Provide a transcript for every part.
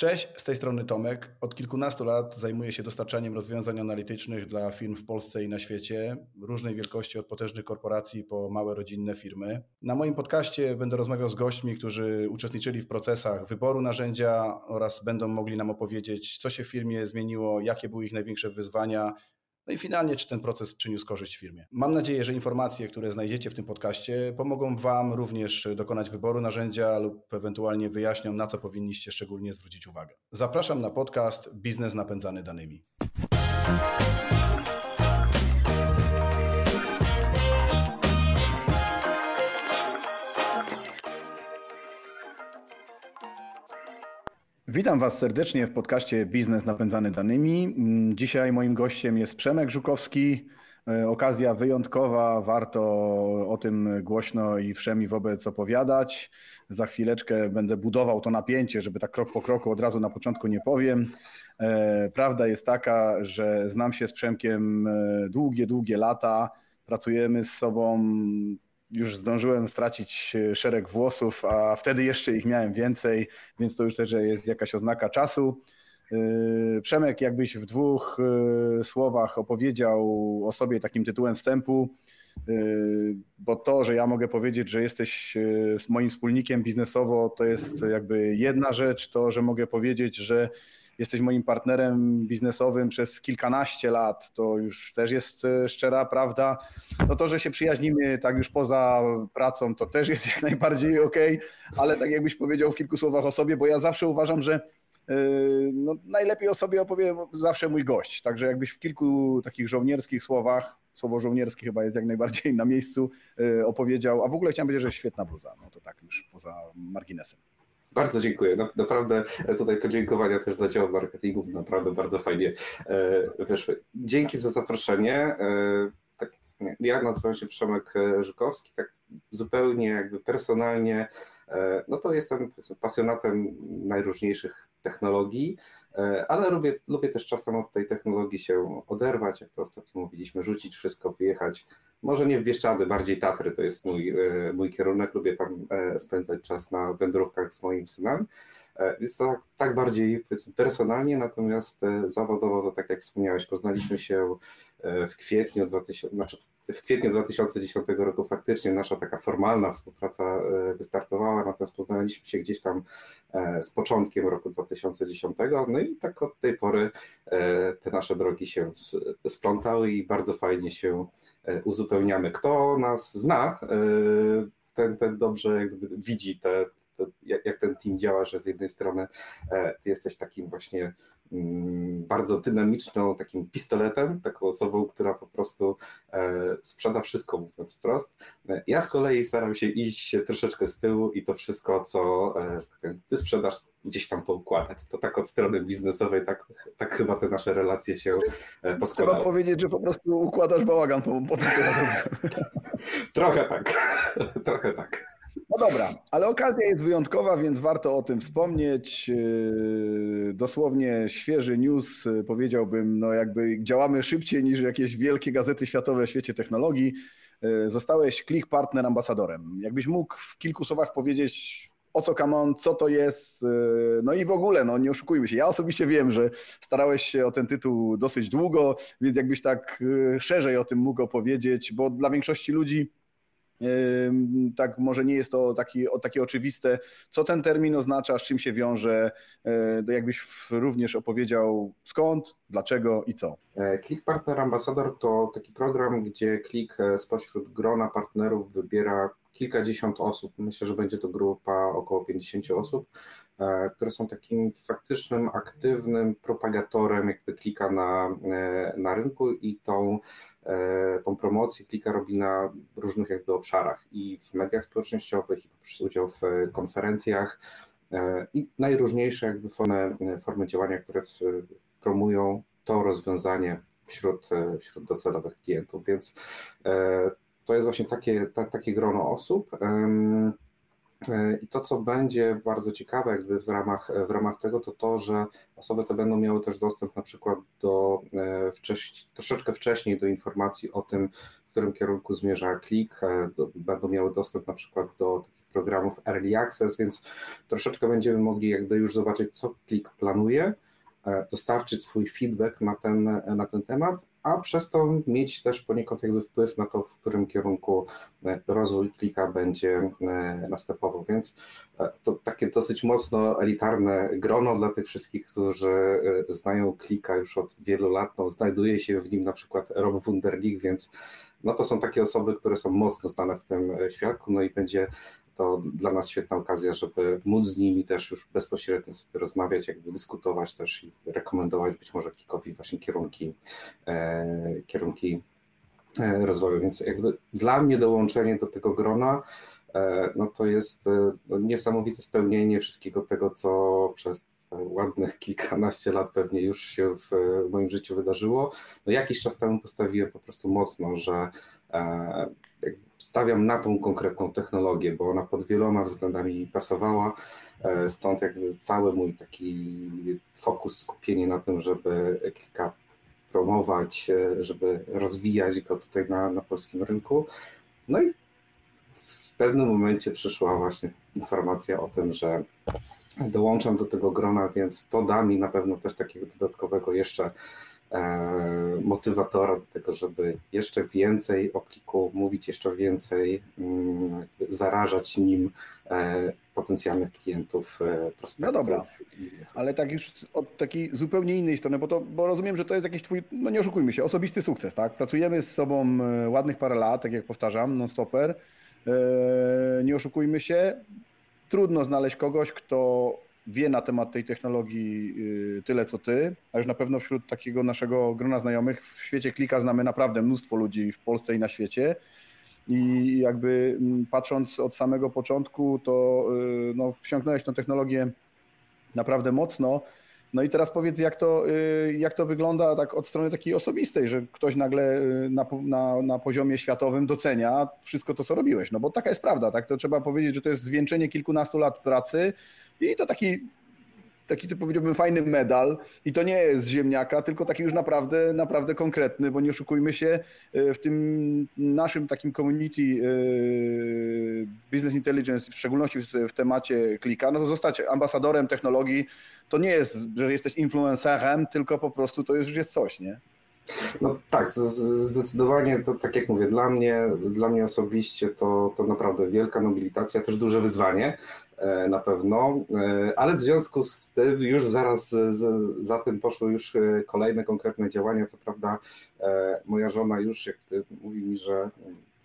Cześć, z tej strony Tomek. Od kilkunastu lat zajmuję się dostarczaniem rozwiązań analitycznych dla firm w Polsce i na świecie, różnej wielkości od potężnych korporacji po małe rodzinne firmy. Na moim podcaście będę rozmawiał z gośćmi, którzy uczestniczyli w procesach wyboru narzędzia oraz będą mogli nam opowiedzieć, co się w firmie zmieniło, jakie były ich największe wyzwania, no i finalnie, czy ten proces przyniósł korzyść firmie. Mam nadzieję, że informacje, które znajdziecie w tym podcaście, pomogą Wam również dokonać wyboru narzędzia lub ewentualnie wyjaśnią, na co powinniście szczególnie zwrócić uwagę. Zapraszam na podcast Biznes napędzany danymi. Witam Was serdecznie w podcaście Biznes napędzany danymi. Dzisiaj moim gościem jest Przemek Żukowski. E, okazja wyjątkowa, warto o tym głośno i wszemi wobec opowiadać. Za chwileczkę będę budował to napięcie, żeby tak krok po kroku od razu na początku nie powiem. E, prawda jest taka, że znam się z Przemkiem e, długie, długie lata. Pracujemy z sobą już zdążyłem stracić e, szereg włosów, a wtedy jeszcze ich miałem więcej, więc to już też jest jakaś oznaka czasu. E, Przemek, jakbyś w dwóch e, słowach opowiedział o sobie takim tytułem wstępu, bo to, że ja mogę powiedzieć, że jesteś moim wspólnikiem biznesowo, to jest jakby jedna rzecz, to, że mogę powiedzieć, że jesteś moim partnerem biznesowym przez kilkanaście lat, to już też jest e, szczera prawda. No to, że się przyjaźnimy tak już poza pracą, to też jest jak najbardziej ok, ale tak jakbyś powiedział w kilku słowach o sobie, bo ja zawsze uważam, że e, no, najlepiej o sobie opowie zawsze mój gość. Także jakbyś w kilku takich żołnierskich słowach, słowo żołnierskie chyba jest jak najbardziej na miejscu, e, opowiedział, a w ogóle chciałem powiedzieć, że świetna bluza, no to tak już poza marginesem. Bardzo dziękuję. Naprawdę tutaj podziękowania też dla działu marketingu. Naprawdę bardzo fajnie e, wyszły. Dzięki za zaproszenie. E, tak, ja nazywam się Przemek Żukowski. Tak zupełnie jakby personalnie, e, no to jestem pasjonatem najróżniejszych technologii, ale lubię, lubię też czasem od tej technologii się oderwać, jak to ostatnio mówiliśmy, rzucić wszystko, wyjechać może nie w Bieszczady, bardziej Tatry to jest mój, e, mój kierunek. Lubię tam e, spędzać czas na wędrówkach z moim synem. E, jest to tak, tak bardziej personalnie, natomiast zawodowo, to tak jak wspomniałeś, poznaliśmy się w kwietniu 2000, znaczy w kwietniu 2010 roku faktycznie nasza taka formalna współpraca wystartowała, natomiast poznaliśmy się gdzieś tam z początkiem roku 2010. No i tak od tej pory te nasze drogi się splątały i bardzo fajnie się E, uzupełniamy. Kto nas zna, e, ten, ten dobrze widzi te, te, jak ten team działa, że z jednej strony e, ty jesteś takim właśnie mm, bardzo dynamiczną, takim pistoletem, taką osobą, która po prostu sprzeda wszystko, mówiąc wprost. Ja z kolei staram się iść troszeczkę z tyłu i to wszystko, co tak ty sprzedasz, gdzieś tam poukładać. To tak od strony biznesowej, tak, tak chyba te nasze relacje się e, poskładały. Trzeba powiedzieć, że po prostu układasz bałagan po, po Trochę tak, trochę tak. No dobra, ale okazja jest wyjątkowa, więc warto o tym wspomnieć. E, dosłownie świeży news, e, powiedziałbym, no jakby działamy szybciej niż jakieś wielkie gazety światowe w świecie technologii. Zostałeś Click Partner Ambasadorem. Jakbyś mógł w kilku słowach powiedzieć, o co Kamon, co to jest, no i w ogóle, no nie oszukujmy się. Ja osobiście wiem, że starałeś się o ten tytuł dosyć długo, więc jakbyś tak szerzej o tym mógł opowiedzieć, bo dla większości ludzi tak może nie jest to taki, takie oczywiste, co ten termin oznacza, z czym się wiąże, jakbyś również opowiedział skąd, dlaczego i co. E, Click Partner Ambassador to taki program, gdzie Click e, spośród grona partnerów wybiera kilkadziesiąt osób. Myślę, że będzie to grupa około 50 osób, e, które są takim faktycznym, aktywnym propagatorem jakby klika na, e, na rynku i tą, e, tą promocję klika robi na różnych jakby obszarach i w mediach społecznościowych i poprzez udział w konferencjach i najróżniejsze jakby formy, formy działania, które promują to rozwiązanie wśród, wśród docelowych klientów, więc to jest właśnie takie, ta, takie grono osób. E, I to, co będzie bardzo ciekawe jakby w ramach, w ramach tego, to to, że osoby te będą miały też dostęp na przykład do e, wcześ, troszeczkę wcześniej do informacji o tym, w którym kierunku zmierza klik, e, będą miały dostęp na przykład do takich programów Early Access, więc troszeczkę będziemy mogli jakby już zobaczyć, co klik planuje, dostarczyć swój feedback na ten, na ten temat, a przez to mieć też poniekąd jakby wpływ na to, w którym kierunku e, rozwój klika będzie e, następował. Więc e, to takie dosyć mocno elitarne grono dla tych wszystkich, którzy znają klika już od wielu lat. No, znajduje się w nim na przykład Rob Wunderlich, więc no to są takie osoby, które są mocno znane w tym świadku, no i będzie to dla nas świetna okazja, żeby móc z nimi też już bezpośrednio sobie rozmawiać, jakby dyskutować też i rekomendować być może Kikowi właśnie kierunki, e, kierunki e, rozwoju. Więc jakby dla mnie dołączenie do tego grona e, no to jest no niesamowite spełnienie wszystkiego tego, co przez ładnych kilkanaście lat pewnie już się w moim życiu wydarzyło. No jakiś czas temu postawiłem po prostu mocno, że stawiam na tą konkretną technologię, bo ona pod wieloma względami pasowała. E, stąd jakby cały mój taki fokus, skupienie na tym, żeby kilka promować, e, żeby rozwijać go tutaj na, na polskim rynku. No i w pewnym momencie przyszła właśnie informacja o tym, że dołączam do tego grona, więc to da mi na pewno też takiego dodatkowego jeszcze motywatora do tego, żeby jeszcze więcej o kliku mówić, jeszcze więcej, mm, zarażać nim e, potencjalnych klientów, e, prospektów. No dobra, ale tak już od takiej zupełnie innej strony, bo, to, bo rozumiem, że to jest jakiś twój, no nie oszukujmy się, osobisty sukces, tak? Pracujemy z sobą ładnych parę lat, tak jak powtarzam, non-stopper, nie oszukujmy się, trudno znaleźć kogoś, kto wie na temat tej technologii y, tyle co ty, a już na pewno wśród takiego naszego grona znajomych w świecie klika znamy naprawdę mnóstwo ludzi w Polsce i na świecie. I jakby mm, patrząc od samego początku, to y, no, wsiąknąłeś tą technologię naprawdę mocno. No i teraz powiedz, jak to, y, jak to wygląda tak od strony takiej osobistej, że ktoś nagle na, na, na poziomie światowym docenia wszystko to, co robiłeś. No bo taka jest prawda, tak? To trzeba powiedzieć, że to jest zwieńczenie kilkunastu lat pracy, i to taki taki to powiedziałbym fajny medal i to nie jest ziemniaka, tylko taki już naprawdę, naprawdę konkretny, bo nie oszukujmy się, e, w tym naszym takim community e, business intelligence, w szczególności w temacie klika, no to zostać ambasadorem technologii to nie jest, że jesteś influencerem, tylko po prostu to już jest coś, nie? No tak, zdecydowanie to tak jak mówię, dla mnie, dla mnie osobiście to, to naprawdę wielka nobilitacja, też duże wyzwanie na pewno, e, ale w związku z tym już zaraz za tym poszły już e, kolejne konkretne działania. Co prawda moja żona już jak mówi mi, że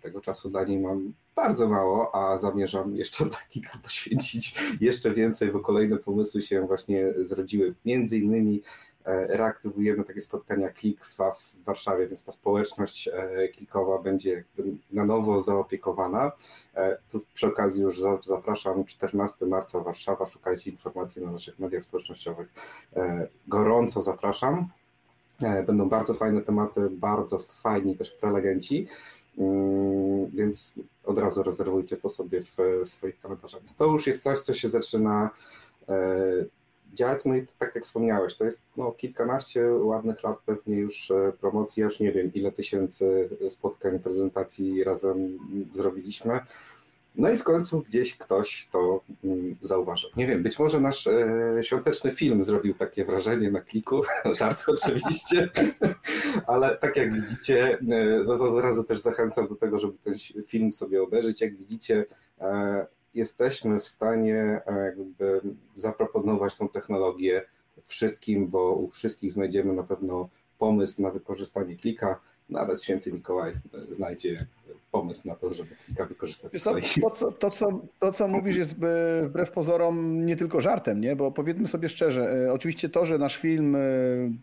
tego czasu dla niej mam bardzo mało, a zamierzam jeszcze dla kilka poświęcić jeszcze więcej, bo kolejne pomysły się właśnie zrodziły. Między innymi E, reaktywujemy takie spotkania klik w, Warszawie, więc ta społeczność e, klikowa będzie na nowo zaopiekowana. E, tu przy okazji już zapraszam 14 marca Warszawa, szukajcie informacji na naszych mediach społecznościowych. Gorąco zapraszam. Będą bardzo fajne tematy, bardzo fajni też prelegenci, mm, więc od razu rezerwujcie to sobie w swoich kalendarzach. To już jest coś, co się zaczyna działać. No i tak jak wspomniałeś, to jest no, kilkanaście ładnych lat pewnie już e, promocji. Ja już nie wiem, ile tysięcy spotkań, prezentacji razem zrobiliśmy. No i w końcu gdzieś ktoś to mm, zauważył. Nie wiem, być może nasz e, świąteczny film zrobił takie wrażenie na kliku, żart oczywiście, ale tak jak widzicie, e, no to od razu też zachęcam do tego, żeby ten film sobie obejrzeć. Jak widzicie, e, jesteśmy w stanie e, jakby zaproponować tą technologię wszystkim, bo u wszystkich znajdziemy na pewno pomysł na wykorzystanie klika. Nawet święty Mikołaj znajdzie pomysł na to, żeby klika wykorzystać to, swoich. To, co, to, co, to, co mówisz, jest wbrew pozorom nie tylko żartem, nie? bo powiedzmy sobie szczerze, e, oczywiście to, że nasz film e,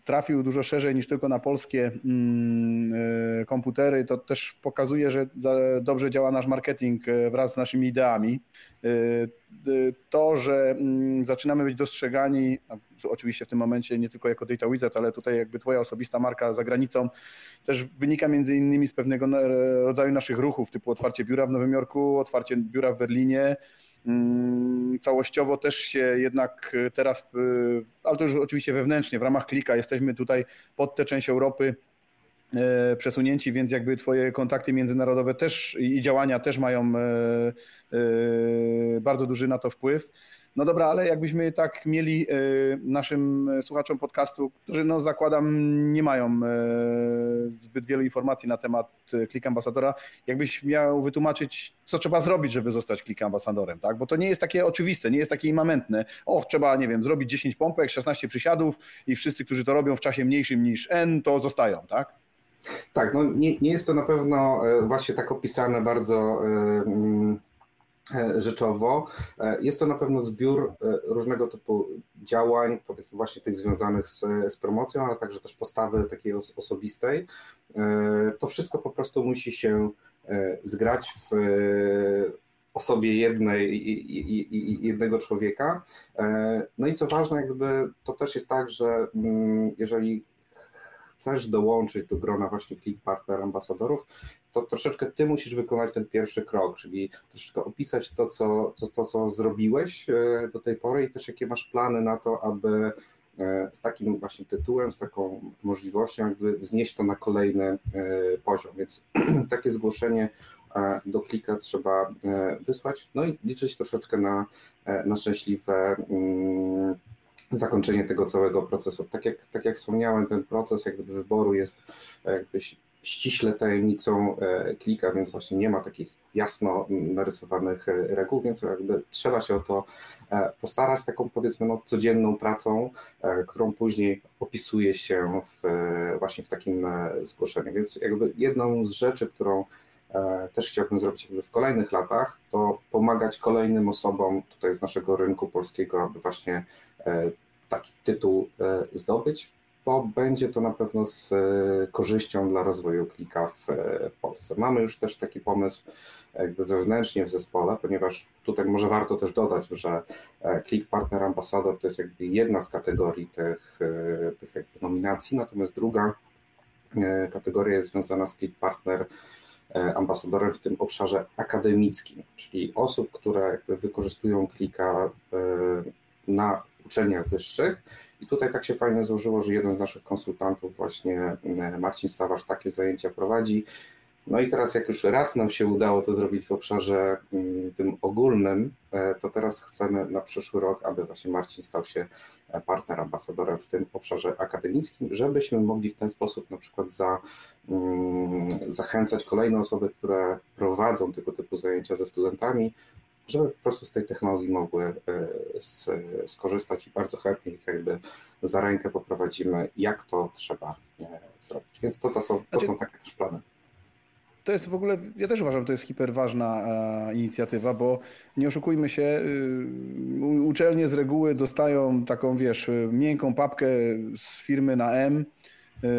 trafił dużo szerzej niż tylko na polskie mm, komputery, to też pokazuje, że dobrze działa nasz marketing wraz z naszymi ideami. To, że mm, zaczynamy być dostrzegani, oczywiście w tym momencie nie tylko jako Data Wizard, ale tutaj jakby twoja osobista marka za granicą, też wynika między innymi z pewnego rodzaju naszych ruchów, typu otwarcie biura w Nowym Jorku, otwarcie biura w Berlinie, mm, Całościowo też się jednak teraz, y, ale to już oczywiście wewnętrznie, w ramach klika jesteśmy tutaj pod tę część Europy przesunięci, więc jakby twoje kontakty międzynarodowe też i działania też mają bardzo duży na to wpływ. No dobra, ale jakbyśmy tak mieli e, naszym słuchaczom podcastu, którzy no zakładam nie mają e, zbyt wielu informacji na temat Click Ambasadora, jakbyś miał wytłumaczyć, co trzeba zrobić, żeby zostać Click Ambasadorem, tak? Bo to nie jest takie oczywiste, nie jest takie immamentne. O, trzeba, nie wiem, zrobić 10 pompek, 16 przysiadów i wszyscy, którzy to robią w czasie mniejszym niż N, to zostają, tak? Tak, no nie, nie jest to na pewno e, właśnie tak opisane bardzo E, rzeczowo. E, jest to na pewno zbiór e, różnego typu działań, powiedzmy właśnie tych związanych z, z promocją, ale także też postawy takiej osobistej. To wszystko po prostu musi się zgrać w osobie jednej, jednego człowieka. No i co ważne, jakby to też jest tak, że mm, jeżeli chcesz dołączyć do grona właśnie Click Partner ambasadorów, to troszeczkę ty musisz wykonać ten pierwszy krok, czyli troszeczkę opisać to, co, to, to, co zrobiłeś e, do tej pory i też jakie masz plany na to, aby e, z takim właśnie tytułem, z taką możliwością jakby wznieść to na kolejny e, poziom. Więc takie zgłoszenie do klika trzeba wysłać, no i liczyć troszeczkę na, na szczęśliwe mm, zakończenie tego całego procesu. Tak jak, tak jak wspomniałem, ten proces jakby wyboru jest jakbyś ściśle tajemnicą e, klika, więc właśnie nie ma takich jasno narysowanych e, reguł, więc jakby trzeba się o to e, postarać taką powiedzmy no, codzienną pracą, którą później opisuje się w, właśnie w takim zgłoszeniu. Więc jakby jedną z rzeczy, którą też chciałbym zrobić w kolejnych latach, to pomagać kolejnym osobom tutaj z naszego rynku polskiego, aby właśnie taki tytuł zdobyć, bo będzie to na pewno z e, korzyścią dla rozwoju klika w, e, Polsce. Mamy już też taki pomysł jakby wewnętrznie w zespole, ponieważ tutaj może warto też dodać, że Click Partner Ambassador to jest jakby jedna z kategorii tych, e, tych nominacji, natomiast druga kategoria jest związana z Click Partner ambasadorem w tym obszarze akademickim, czyli osób, które wykorzystują klika na uczelniach wyższych. I tutaj tak się fajnie złożyło, że jeden z naszych konsultantów, właśnie e, Marcin Stawarz, takie zajęcia prowadzi. No i teraz, jak już raz nam się udało to zrobić w obszarze mm, tym ogólnym, e, to teraz chcemy na przyszły rok, aby właśnie Marcin stał się e, partner ambasadorem w tym obszarze akademickim, żebyśmy mogli w ten sposób na przykład za, mm, zachęcać kolejne osoby, które prowadzą tego typu zajęcia ze studentami, żeby po prostu z tej technologii mogły e, skorzystać i bardzo chętnie ich jakby za rękę poprowadzimy, jak to trzeba zrobić. Więc to, to, są, to są takie też plany. To jest w ogóle, ja też uważam, to jest hiperważna e, inicjatywa, bo nie oszukujmy się, y, uczelnie z reguły dostają taką, wiesz, miękką papkę z firmy na M,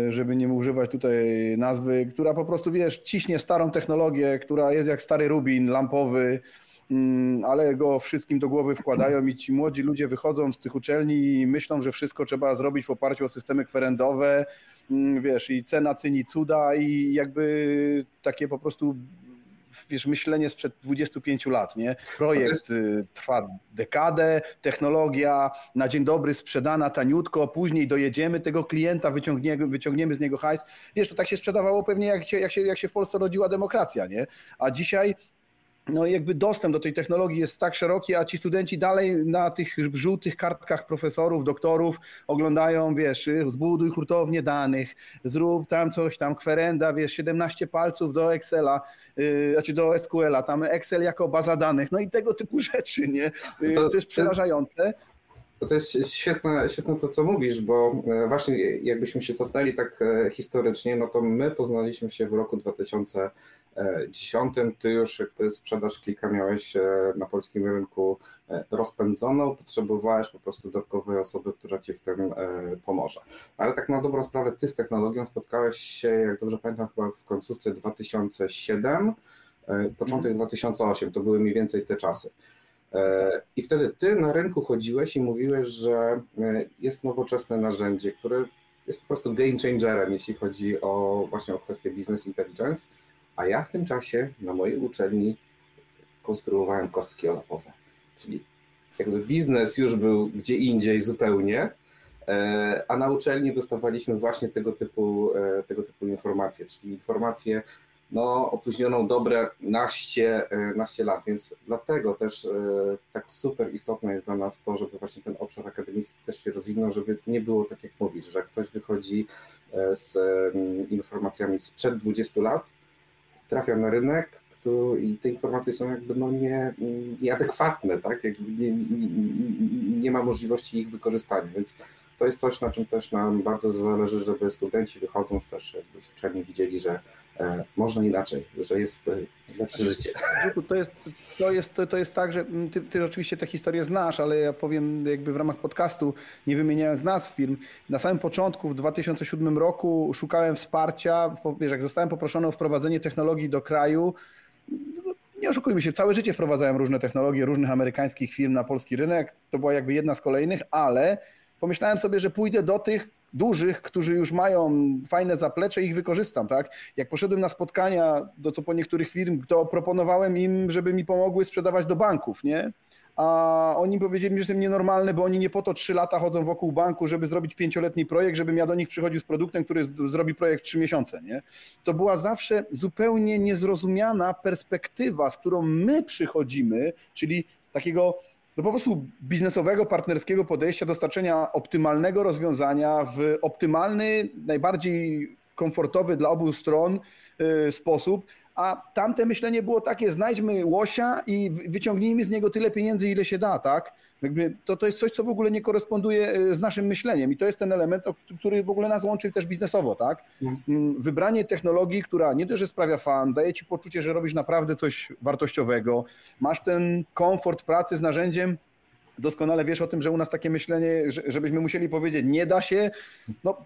żeby nie używać tutaj nazwy, która po prostu, wiesz, ciśnie starą technologię, która jest jak stary rubin lampowy, ale go wszystkim do głowy wkładają i ci młodzi ludzie wychodzą z tych uczelni i myślą, że wszystko trzeba zrobić w oparciu o systemy kwerendowe, mm, wiesz, i cena cyni cuda i jakby takie po prostu wiesz, myślenie sprzed 25 lat, nie? Projekt jest... Y, trwa dekadę, technologia na dzień dobry sprzedana taniutko, później dojedziemy tego klienta, wyciągniemy, wyciągniemy z niego hajs. Wiesz, to tak się sprzedawało pewnie jak się, jak się, jak się w Polsce rodziła demokracja, nie? A dzisiaj no jakby dostęp do tej technologii jest tak szeroki, a ci studenci dalej na tych żółtych kartkach profesorów, doktorów oglądają, wiesz, zbuduj hurtownię danych, zrób tam coś, tam kwerenda, wiesz, 17 palców do Excela, yy, znaczy do SQL-a, tam Excel jako baza danych, no i tego typu rzeczy, nie? Yy, to, to jest przerażające. To jest świetne, świetne to, co mówisz, bo e, właśnie jakbyśmy się cofnęli tak e, historycznie, no to my poznaliśmy się w roku 2000 2010 ty już jakby sprzedaż klika miałeś e, na polskim rynku e, rozpędzoną, potrzebowałeś po prostu dodatkowej osoby, która ci w tym e, pomoże. Ale tak na dobrą sprawę ty z technologią spotkałeś się, jak dobrze pamiętam, chyba w końcówce 2007, początek 2008, mhm. to były mniej więcej te czasy. I wtedy ty na rynku chodziłeś i mówiłeś, że jest nowoczesne narzędzie, które jest po prostu game changerem, jeśli chodzi o właśnie o kwestię business intelligence a ja w tym czasie na mojej uczelni konstruowałem kostki olapowe. Czyli jakby biznes już był gdzie indziej zupełnie, a na uczelni dostawaliśmy właśnie tego typu, tego typu informacje, czyli informacje no, opóźnioną dobre naście, naście lat, więc dlatego też tak super istotne jest dla nas to, żeby właśnie ten obszar akademicki też się rozwinął, żeby nie było tak jak mówisz, że ktoś wychodzi z informacjami sprzed 20 lat, trafia na rynek i te informacje są jakby no nie, nieadekwatne, tak? Jakby nie, nie, nie ma możliwości ich wykorzystania, więc to jest coś, na czym też nam bardzo zależy, żeby studenci wychodząc też z uczelni widzieli, że można inaczej, że jest e, lepsze życie. To jest, to jest, to, to jest tak, że mm, ty, ty, oczywiście tę historię znasz, ale ja powiem jakby w ramach podcastu, nie wymieniając nazw firm, na samym początku w 2007 roku szukałem wsparcia, wiesz, jak zostałem poproszony o wprowadzenie technologii do kraju, nie oszukujmy się, całe życie wprowadzałem różne technologie różnych amerykańskich firm na polski rynek, to była jakby jedna z kolejnych, ale pomyślałem sobie, że pójdę do tych dużych, którzy już mają fajne zaplecze ich wykorzystam, tak? Jak poszedłem na spotkania do co po niektórych firm, to proponowałem im, żeby mi pomogły sprzedawać do banków, nie? a oni powiedzieli mi, że jestem nienormalny, bo oni nie po to trzy lata chodzą wokół banku, żeby zrobić pięcioletni projekt, żebym ja do nich przychodził z produktem, który zrobi projekt trzy miesiące. Nie? To była zawsze zupełnie niezrozumiana perspektywa, z którą my przychodzimy, czyli takiego no po prostu biznesowego, partnerskiego podejścia, dostarczenia optymalnego rozwiązania w optymalny, najbardziej komfortowy dla obu stron y, sposób, a tamte myślenie było takie, znajdźmy łosia i wyciągnijmy z niego tyle pieniędzy, ile się da, tak? Jakby to, to jest coś, co w ogóle nie koresponduje y, z naszym myśleniem i to jest ten element, który w ogóle nas łączy też biznesowo, tak? Mhm. Mm. Wybranie technologii, która nie dość, że sprawia fan, daje ci poczucie, że robisz naprawdę coś wartościowego, masz ten komfort pracy z narzędziem, doskonale wiesz o tym, że u nas takie myślenie, żebyśmy musieli powiedzieć, nie da się, no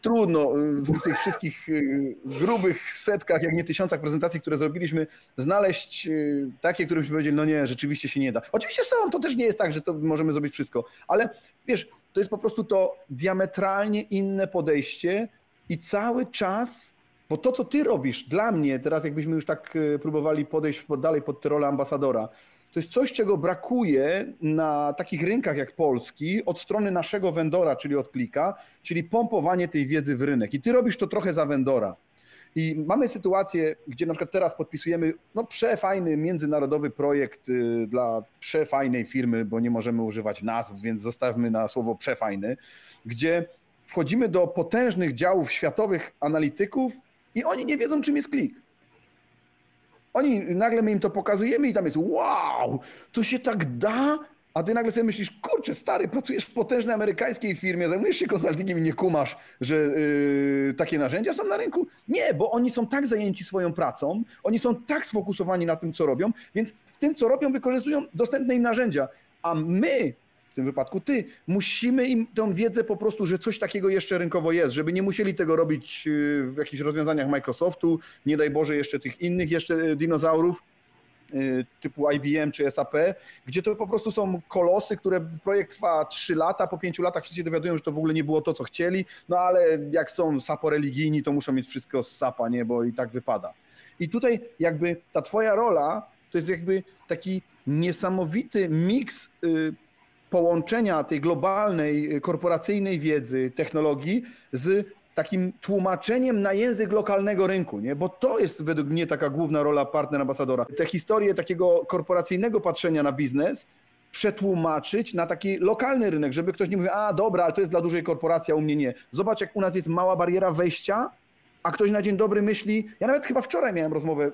trudno y, w tych wszystkich y, grubych setkach, jak nie tysiącach prezentacji, które zrobiliśmy, znaleźć y, takie, które byśmy powiedzieli, no nie, rzeczywiście się nie da. Oczywiście są, to też nie jest tak, że to możemy zrobić wszystko, ale wiesz, to jest po prostu to diametralnie inne podejście i cały czas bo to, co ty robisz dla mnie, teraz jakbyśmy już tak próbowali podejść dalej pod tę rolę ambasadora, to jest coś, czego brakuje na takich rynkach jak polski od strony naszego vendora, czyli od klika, czyli pompowanie tej wiedzy w rynek. I ty robisz to trochę za vendora. I mamy sytuację, gdzie na przykład teraz podpisujemy no, przefajny międzynarodowy projekt y, dla przefajnej firmy, bo nie możemy używać nazw, więc zostawmy na słowo przefajny, gdzie wchodzimy do potężnych działów światowych analityków i oni nie wiedzą, czym jest klik. Oni nagle my im to pokazujemy i tam jest wow, to się tak da? A ty nagle sobie myślisz, kurczę, stary, pracujesz w potężnej amerykańskiej firmie, zajmujesz się konsultingiem i nie kumasz, że yy, takie narzędzia są na rynku? Nie, bo oni są tak zajęci swoją pracą, oni są tak sfokusowani na tym, co robią, więc w tym, co robią, wykorzystują dostępne im narzędzia. A my tym wypadku ty. Musimy im tą wiedzę po prostu, że coś takiego jeszcze rynkowo jest, żeby nie musieli tego robić y, w jakichś rozwiązaniach Microsoftu, nie daj Boże jeszcze tych innych jeszcze y, dinozaurów y, typu IBM czy SAP, gdzie to po prostu są kolosy, które projekt trwa 3 lata, po 5 latach wszyscy się dowiadują, że to w ogóle nie było to, co chcieli, no ale jak są sapo religijni, to muszą mieć wszystko z sapa, nie, bo i tak wypada. I tutaj jakby ta twoja rola to jest jakby taki niesamowity miks połączenia tej globalnej, y, korporacyjnej wiedzy, technologii z takim tłumaczeniem na język lokalnego rynku, nie? bo to jest według mnie taka główna rola partner ambasadora. Te historie takiego korporacyjnego patrzenia na biznes przetłumaczyć na taki lokalny rynek, żeby ktoś nie mówił, a dobra, ale to jest dla dużej korporacji, a u mnie nie. Zobacz, jak u nas jest mała bariera wejścia, a ktoś na dzień dobry myśli, ja nawet chyba wczoraj miałem rozmowę,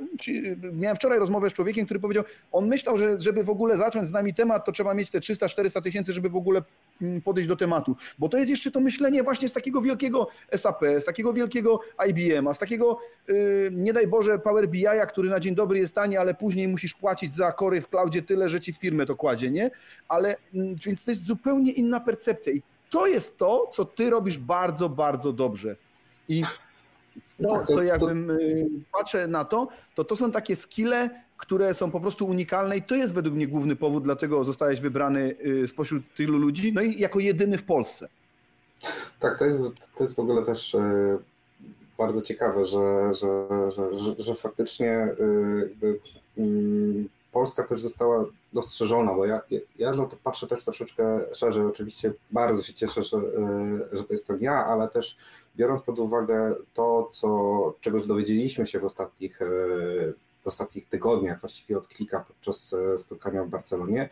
miałem wczoraj rozmowę z człowiekiem, który powiedział, on myślał, że żeby w ogóle zacząć z nami temat, to trzeba mieć te 300-400 tysięcy, żeby w ogóle mm, podejść do tematu. Bo to jest jeszcze to myślenie właśnie z takiego wielkiego SAP, z takiego wielkiego IBM-a, z takiego, yy, nie daj Boże, Power BI-a, który na dzień dobry jest tani, ale później musisz płacić za kory w cloudzie tyle, że ci w firmę to kładzie, nie? Ale, yy, więc to jest zupełnie inna percepcja i to jest to, co ty robisz bardzo, bardzo dobrze. I to, tak, co jakbym y, patrzę na to, to to są takie skille, które są po prostu unikalne i to jest według mnie główny powód, dlatego zostałeś wybrany y, spośród tylu ludzi, no i jako jedyny w Polsce. Tak, to jest, to jest w ogóle też y, bardzo ciekawe, że, że, że, że, że faktycznie mm, Polska też została dostrzeżona, bo ja, ja no to patrzę też troszeczkę szerzej. Oczywiście bardzo się cieszę, że, że to jestem ja, ale też biorąc pod uwagę to, co, czegoś dowiedzieliśmy się w ostatnich, w ostatnich tygodniach, właściwie od klika podczas spotkania w Barcelonie,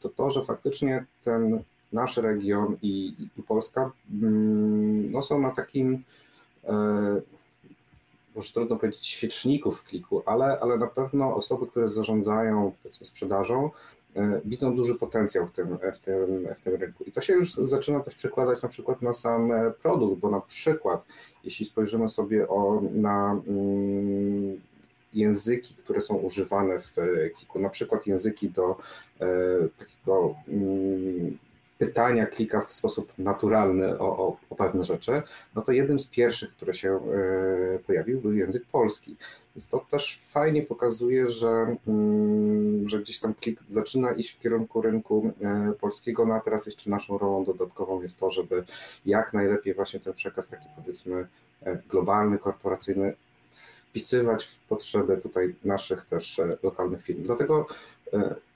to to, że faktycznie ten nasz region i, i Polska mm, no, są na takim może trudno powiedzieć świeczników w kliku, ale, ale na pewno osoby, które zarządzają sprzedażą, e, widzą duży potencjał w tym, w, tym, w tym rynku. I to się już zaczyna też przekładać na przykład na sam e, produkt, bo na przykład jeśli spojrzymy sobie o, na mm, języki, które są używane w Kliku, na przykład języki do e, takiego mm, pytania klika w sposób naturalny o, o, o, pewne rzeczy, no to jednym z pierwszych, które się e, pojawił, był język polski. Więc to też fajnie pokazuje, że, mm, że gdzieś tam klik zaczyna iść w kierunku rynku e, polskiego, no a teraz jeszcze naszą rolą dodatkową jest to, żeby jak najlepiej właśnie ten przekaz taki powiedzmy e, globalny, korporacyjny wpisywać w potrzeby tutaj naszych też lokalnych firm. Dlatego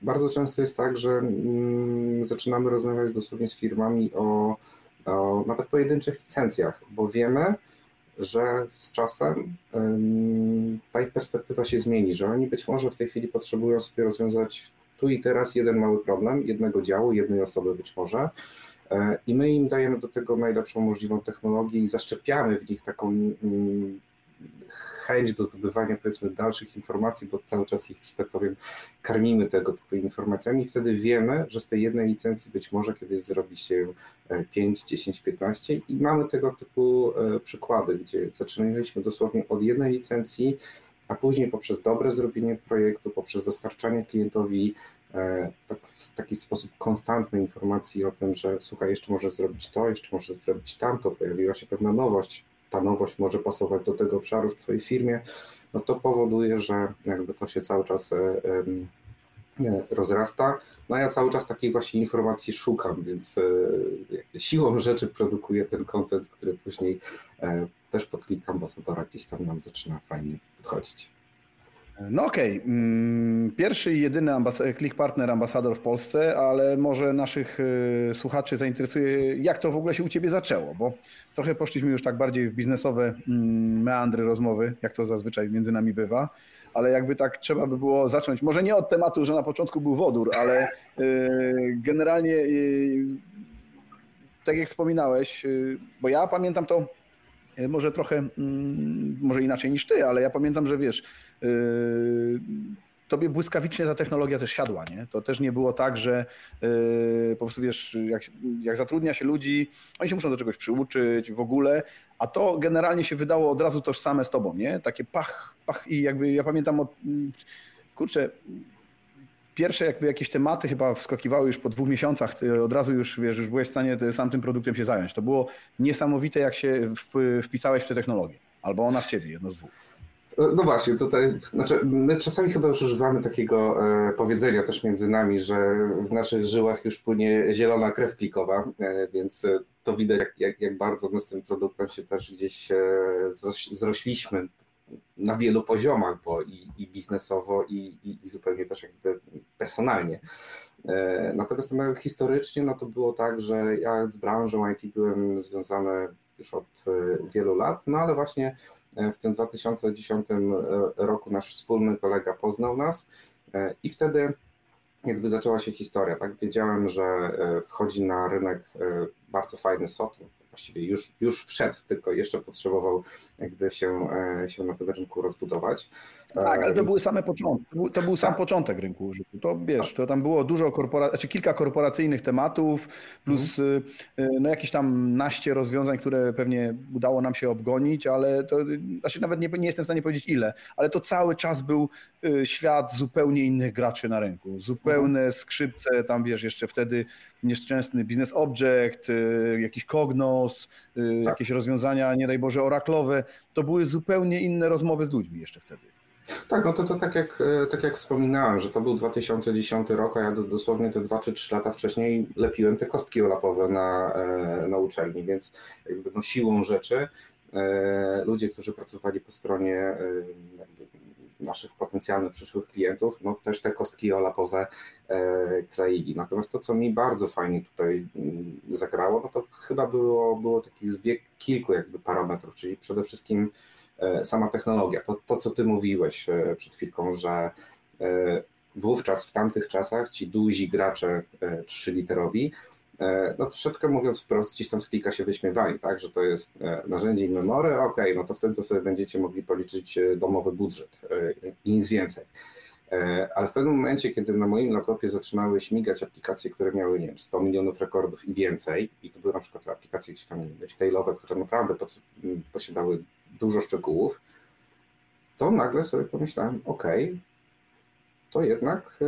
bardzo często jest tak, że mm, zaczynamy rozmawiać dosłownie z firmami o, o nawet pojedynczych licencjach, bo wiemy, że z czasem ta ich perspektywa się zmieni, że oni być może w tej chwili potrzebują sobie rozwiązać tu i teraz jeden mały problem, jednego działu, jednej osoby być może. E, I my im dajemy do tego najlepszą możliwą technologię i zaszczepiamy w nich taką mm, chęć do zdobywania powiedzmy dalszych informacji, bo cały czas ich, że tak powiem, karmimy tego typu informacjami. Wtedy wiemy, że z tej jednej licencji być może kiedyś zrobi się 5, 10, 15 i mamy tego typu e, przykłady, gdzie zaczynaliśmy dosłownie od jednej licencji, a później poprzez dobre zrobienie projektu, poprzez dostarczanie klientowi e, tak, w taki sposób konstantnej informacji o tym, że słuchaj, jeszcze możesz zrobić to, jeszcze możesz zrobić tamto, pojawiła się pewna nowość, ta nowość może pasować do tego obszaru w Twojej firmie, no to powoduje, że jakby to się cały czas e, rozrasta. No ja cały czas takiej właśnie informacji szukam, więc e, siłą rzeczy produkuję ten content, który później e, też pod klik ambasadora gdzieś tam nam zaczyna fajnie podchodzić. No okej, okay. Mm, pierwszy i jedyny ambas- Partner ambasador w Polsce, ale może naszych słuchaczy zainteresuje, jak to w ogóle się u Ciebie zaczęło, bo trochę poszliśmy już tak bardziej w biznesowe mm, meandry rozmowy, jak to zazwyczaj między nami bywa, ale jakby tak trzeba by było zacząć, może nie od tematu, że na początku był wodór, ale y, generalnie y, tak jak wspominałeś, y, bo ja pamiętam to może trochę, mm, może inaczej niż ty, ale ja pamiętam, że wiesz, tobie błyskawicznie ta technologia też siadła, nie? To też nie było tak, że yy, po prostu wiesz, jak, jak zatrudnia się ludzi, oni się muszą do czegoś przyuczyć w ogóle, a to generalnie się wydało od razu tożsame z tobą, nie? Takie pach, pach i jakby ja pamiętam od, kurczę, pierwsze jakby jakieś tematy chyba wskakiwały już po dwóch miesiącach, od razu już, wiesz, już byłeś w stanie sam tym produktem się zająć. To było niesamowite, jak się wpisałeś w tę technologię. Albo ona w ciebie, jedno z dwóch. No właśnie, tutaj, znaczy my czasami chyba już używamy takiego e, powiedzenia też między nami, że w naszych żyłach już płynie zielona krew plikowa, e, więc e, to widać, jak, jak, jak, bardzo my z tym produktem się też gdzieś e, zrośliśmy na wielu poziomach, bo i, i biznesowo, i, i, i, zupełnie też jakby personalnie. E, natomiast historycznie no to było tak, że ja z branżą IT byłem związany już od e, wielu lat, no ale właśnie E, w tym 2010 e, roku nasz wspólny kolega poznał nas e, i wtedy jakby zaczęła się historia. Tak? Wiedziałem, że wchodzi na rynek bardzo fajny software, właściwie już, już wszedł, tylko jeszcze potrzebował jakby się, się na tym rynku rozbudować. Tak, ale to były same początki. To był sam tak. początek rynku użytku. To wiesz, to tam było dużo korporacji, znaczy kilka korporacyjnych tematów, plus mhm. Y, y, no jakieś tam naście rozwiązań, które pewnie udało nam się obgonić, ale to znaczy nawet nie, nie jestem w stanie powiedzieć ile, ale to cały czas był y, świat zupełnie innych graczy na rynku. Zupełne mhm. skrzypce, tam wiesz, jeszcze wtedy nieszczęsny business object, jakiś Cognos, tak. jakieś rozwiązania, nie daj Boże, oraklowe. To były zupełnie inne rozmowy z ludźmi jeszcze wtedy. Tak, no to, to tak, jak, e, tak jak wspominałem, że to był 2010 rok, a ja dosłownie te 2 czy 3 lata wcześniej lepiłem te kostki olapowe na, e, na uczelni, więc jakby no siłą rzeczy e, ludzie, którzy pracowali po stronie naszych potencjalnych przyszłych klientów, no też te kostki olapowe kleili. Natomiast to, co mi bardzo fajnie tutaj mm, zagrało, no to chyba było, było taki zbieg kilku jakby parametrów, czyli przede wszystkim sama technologia, to, to co ty mówiłeś przed chwilką, że wówczas w tamtych czasach ci duzi gracze trzyliterowi E, no troszeczkę mówiąc wprost, gdzieś tam z klika się wyśmiewali, tak, że to jest e, narzędzie memory, ok, no to wtedy to sobie będziecie mogli policzyć e, domowy budżet i nic więcej. Ale w pewnym momencie, kiedy na moim laptopie zaczynały śmigać aplikacje, które miały, nie wiem, 100 milionów rekordów i więcej, i to były na przykład aplikacje gdzieś tam retailowe, które naprawdę posiadały dużo szczegółów, to nagle sobie pomyślałem, ok, to jednak,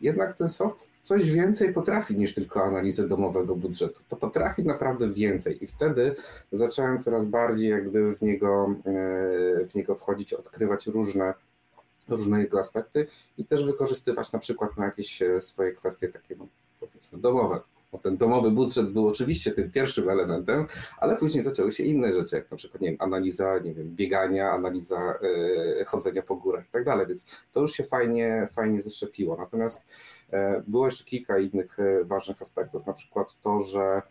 jednak ten soft coś więcej potrafi niż tylko analizę domowego budżetu. To potrafi naprawdę więcej i wtedy zacząłem coraz bardziej jakby w niego, e, w niego wchodzić, odkrywać różne, różne jego aspekty i też wykorzystywać na przykład na jakieś e, swoje kwestie takie no, powiedzmy domowe. Bo ten domowy budżet był oczywiście tym pierwszym elementem, ale później zaczęły się inne rzeczy, jak na przykład nie wiem, analiza nie wiem, biegania, analiza y, chodzenia po górach i tak dalej, więc to już się fajnie, fajnie zeszczepiło. Natomiast y, było jeszcze kilka innych y, ważnych aspektów, na przykład to, że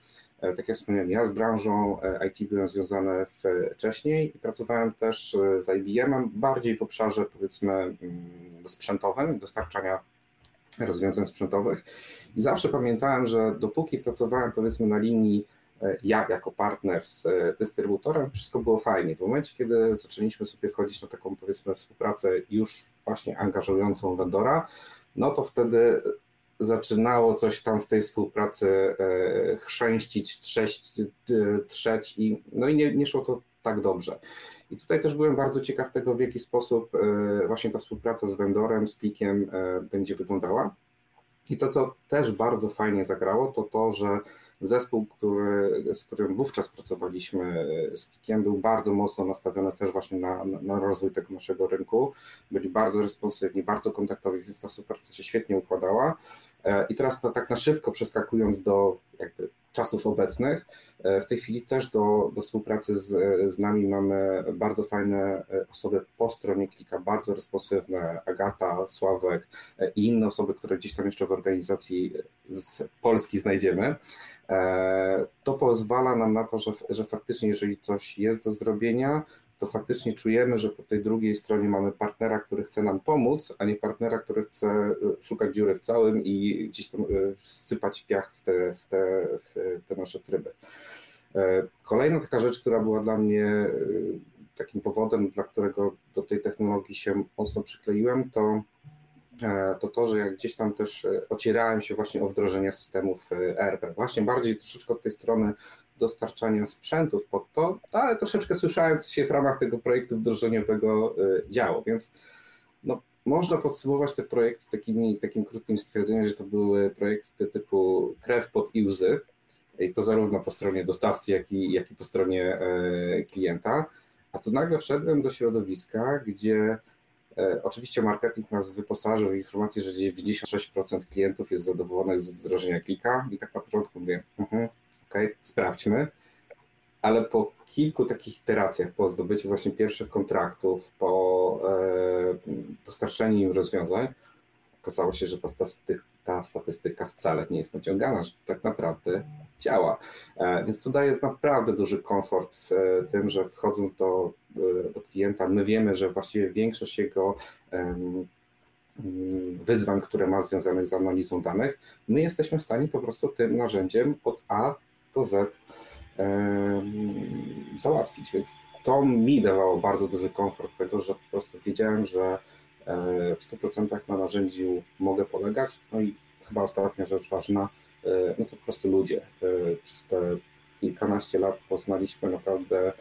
tak jak wspomniałem, ja z branżą IT byłem związany wcześniej i pracowałem też z IBM-em, bardziej w obszarze powiedzmy mm, sprzętowym, dostarczania rozwiązań sprzętowych. I zawsze pamiętałem, że dopóki pracowałem powiedzmy na linii e, ja jako partner z e, dystrybutorem, wszystko było fajnie. W momencie, kiedy zaczęliśmy sobie wchodzić na taką powiedzmy współpracę już właśnie angażującą vendora, no to wtedy zaczynało coś tam w tej współpracy e, chrzęścić, trzeć, trzeć i no i nie, nie szło to tak dobrze. I tutaj też byłem bardzo ciekaw tego, w jaki sposób e, właśnie ta współpraca z vendorem, z klikiem e, będzie wyglądała. I to, co też bardzo fajnie zagrało, to to, że zespół, który, z którym wówczas pracowaliśmy e, z Klikiem, był bardzo mocno nastawiony też właśnie na, na rozwój tego naszego rynku. Byli bardzo responsywni, bardzo kontaktowi, więc ta współpraca się świetnie układała. I teraz to tak na szybko przeskakując do jakby czasów obecnych. E, w tej chwili też do, do współpracy z, z nami mamy bardzo fajne e, osoby po stronie Klika, bardzo responsywne, Agata, Sławek e, i inne osoby, które gdzieś tam jeszcze w organizacji z Polski znajdziemy. To pozwala nam na to, że, że faktycznie jeżeli coś jest do zrobienia, to faktycznie czujemy, że po tej drugiej stronie mamy partnera, który chce nam pomóc, a nie partnera, który chce e, szukać dziury w całym i gdzieś tam e, sypać piach w te, w te, w te nasze tryby. E, kolejna taka rzecz, która była dla mnie takim powodem, dla którego do tej technologii się mocno przykleiłem, to to to, że jak gdzieś tam też ocierałem się właśnie o wdrożenie systemów ERP, właśnie bardziej troszeczkę od tej strony dostarczania sprzętów pod to, ale troszeczkę słyszałem, co się w ramach tego projektu wdrożeniowego y, działo, więc no, można podsumować te projekty takimi, takim krótkim stwierdzeniem, że to były projekty typu krew pod i łzy, i to zarówno po stronie dostawcy, jak i, jak i po stronie e, klienta, a tu nagle wszedłem do środowiska, gdzie e, Oczywiście marketing nas wyposażył w informację, że 96% klientów jest zadowolonych z wdrożenia klika. I tak na początku mówię, mhm, ok, sprawdźmy, ale po kilku takich iteracjach, po zdobyciu właśnie pierwszych kontraktów, po e, dostarczeniu im rozwiązań, okazało się, że ta, ta, ta, statystyka wcale nie jest naciągana, że tak naprawdę działa. E, więc to daje naprawdę duży komfort w e, tym, że wchodząc do, do klienta, my wiemy, że właściwie większość jego wyzwań, które ma związanych z analizą danych, my jesteśmy w stanie po prostu tym narzędziem od A Z załatwić. Więc to mi dawało bardzo duży komfort tego, że po prostu wiedziałem, że e, w 100% na narzędziu mogę polegać. No i chyba ostatnia rzecz ważna, e, no to po prostu ludzie. E, przez te kilkanaście lat poznaliśmy naprawdę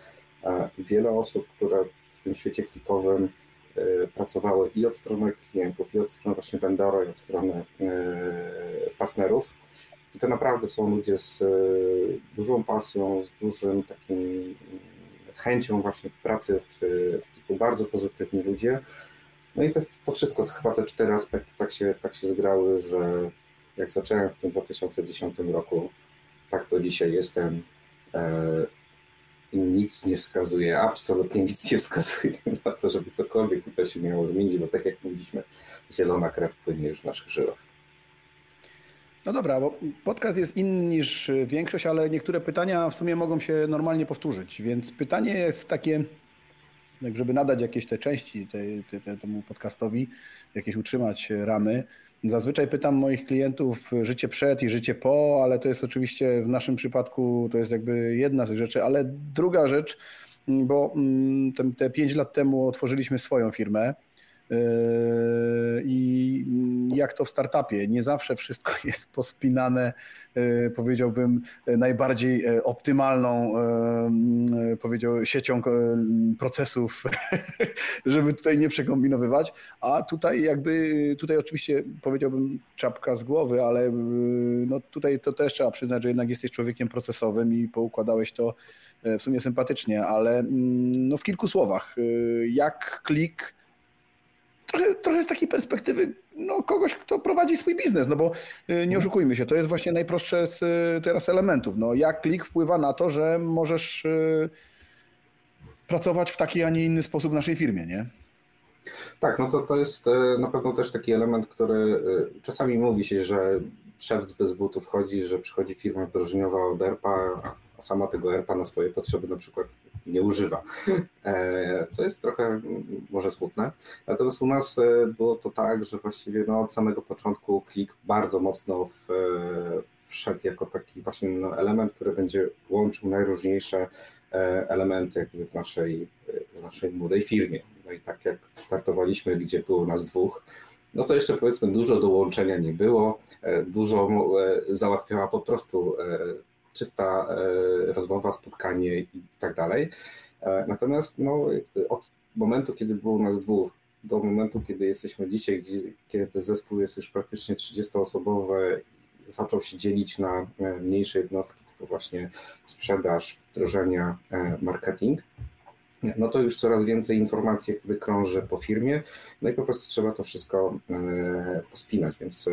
wiele osób, które w tym świecie klikowym pracowały i od strony klientów, i od strony właśnie vendora, i od strony partnerów. I to naprawdę są ludzie z e, dużą pasją, z dużym takim mm, chęcią właśnie pracy w, w bardzo pozytywni ludzie. No i to, to wszystko, to chyba te cztery aspekty tak się, tak się zgrały, że jak zacząłem w tym 2010 roku, tak to dzisiaj jestem. E, i nic nie wskazuje, absolutnie nic nie wskazuje na to, żeby cokolwiek tutaj się miało zmienić, bo tak jak mówiliśmy, zielona krew płynie już w naszych żyłach. No dobra, bo podcast jest inny niż większość, ale niektóre pytania w sumie mogą się normalnie powtórzyć, więc pytanie jest takie, tak żeby nadać jakieś te części tej, temu podcastowi, jakieś utrzymać ramy. Zazwyczaj pytam moich klientów życie przed i życie po, ale to jest oczywiście w naszym przypadku to jest jakby jedna z rzeczy, ale druga rzecz, bo te, pięć lat temu otworzyliśmy swoją firmę I jak to w startupie, nie zawsze wszystko jest pospinane, yy, powiedziałbym, najbardziej e, optymalną, e, powiedział, siecią procesów, żeby tutaj nie przekombinowywać. A tutaj jakby, tutaj oczywiście powiedziałbym czapka z głowy, ale yy, no tutaj to też trzeba przyznać, że jednak jesteś człowiekiem procesowym i poukładałeś to e, w sumie sympatycznie, ale mm, no w kilku słowach, jak klik trochę, trochę z takiej perspektywy no, kogoś, kto prowadzi swój biznes, no bo y, nie mhm. oszukujmy się, to jest właśnie najprostsze z y, teraz elementów. No, jak klik wpływa na to, że możesz y, pracować w taki, a nie inny sposób w naszej firmie, nie? Tak, no to, to jest na pewno też taki element, który czasami mówi się, że szewc bez butów chodzi, że przychodzi firma wdrożeniowa od ERPA, sama tego ERPA na swoje potrzeby na przykład nie używa, e, co jest trochę może smutne. Natomiast u nas e, było to tak, że właściwie no, od samego początku klik bardzo mocno w, e, wszedł jako taki właśnie no, element, który będzie łączył najróżniejsze elementy jakby w naszej, w naszej młodej firmie. No i tak jak startowaliśmy, gdzie było nas dwóch, no to jeszcze powiedzmy dużo dołączenia nie było, dużo załatwiała po prostu czysta e, rozmowa, spotkanie i tak dalej. E, natomiast no, od momentu, kiedy było nas dwóch, do momentu, kiedy jesteśmy dzisiaj, kiedy ten zespół jest już praktycznie 30-osobowy, zaczął się dzielić na e, mniejsze jednostki, typu właśnie sprzedaż, wdrożenia, marketing, no to już coraz więcej informacji jakby krąży po firmie, no i po prostu trzeba to wszystko pospinać, więc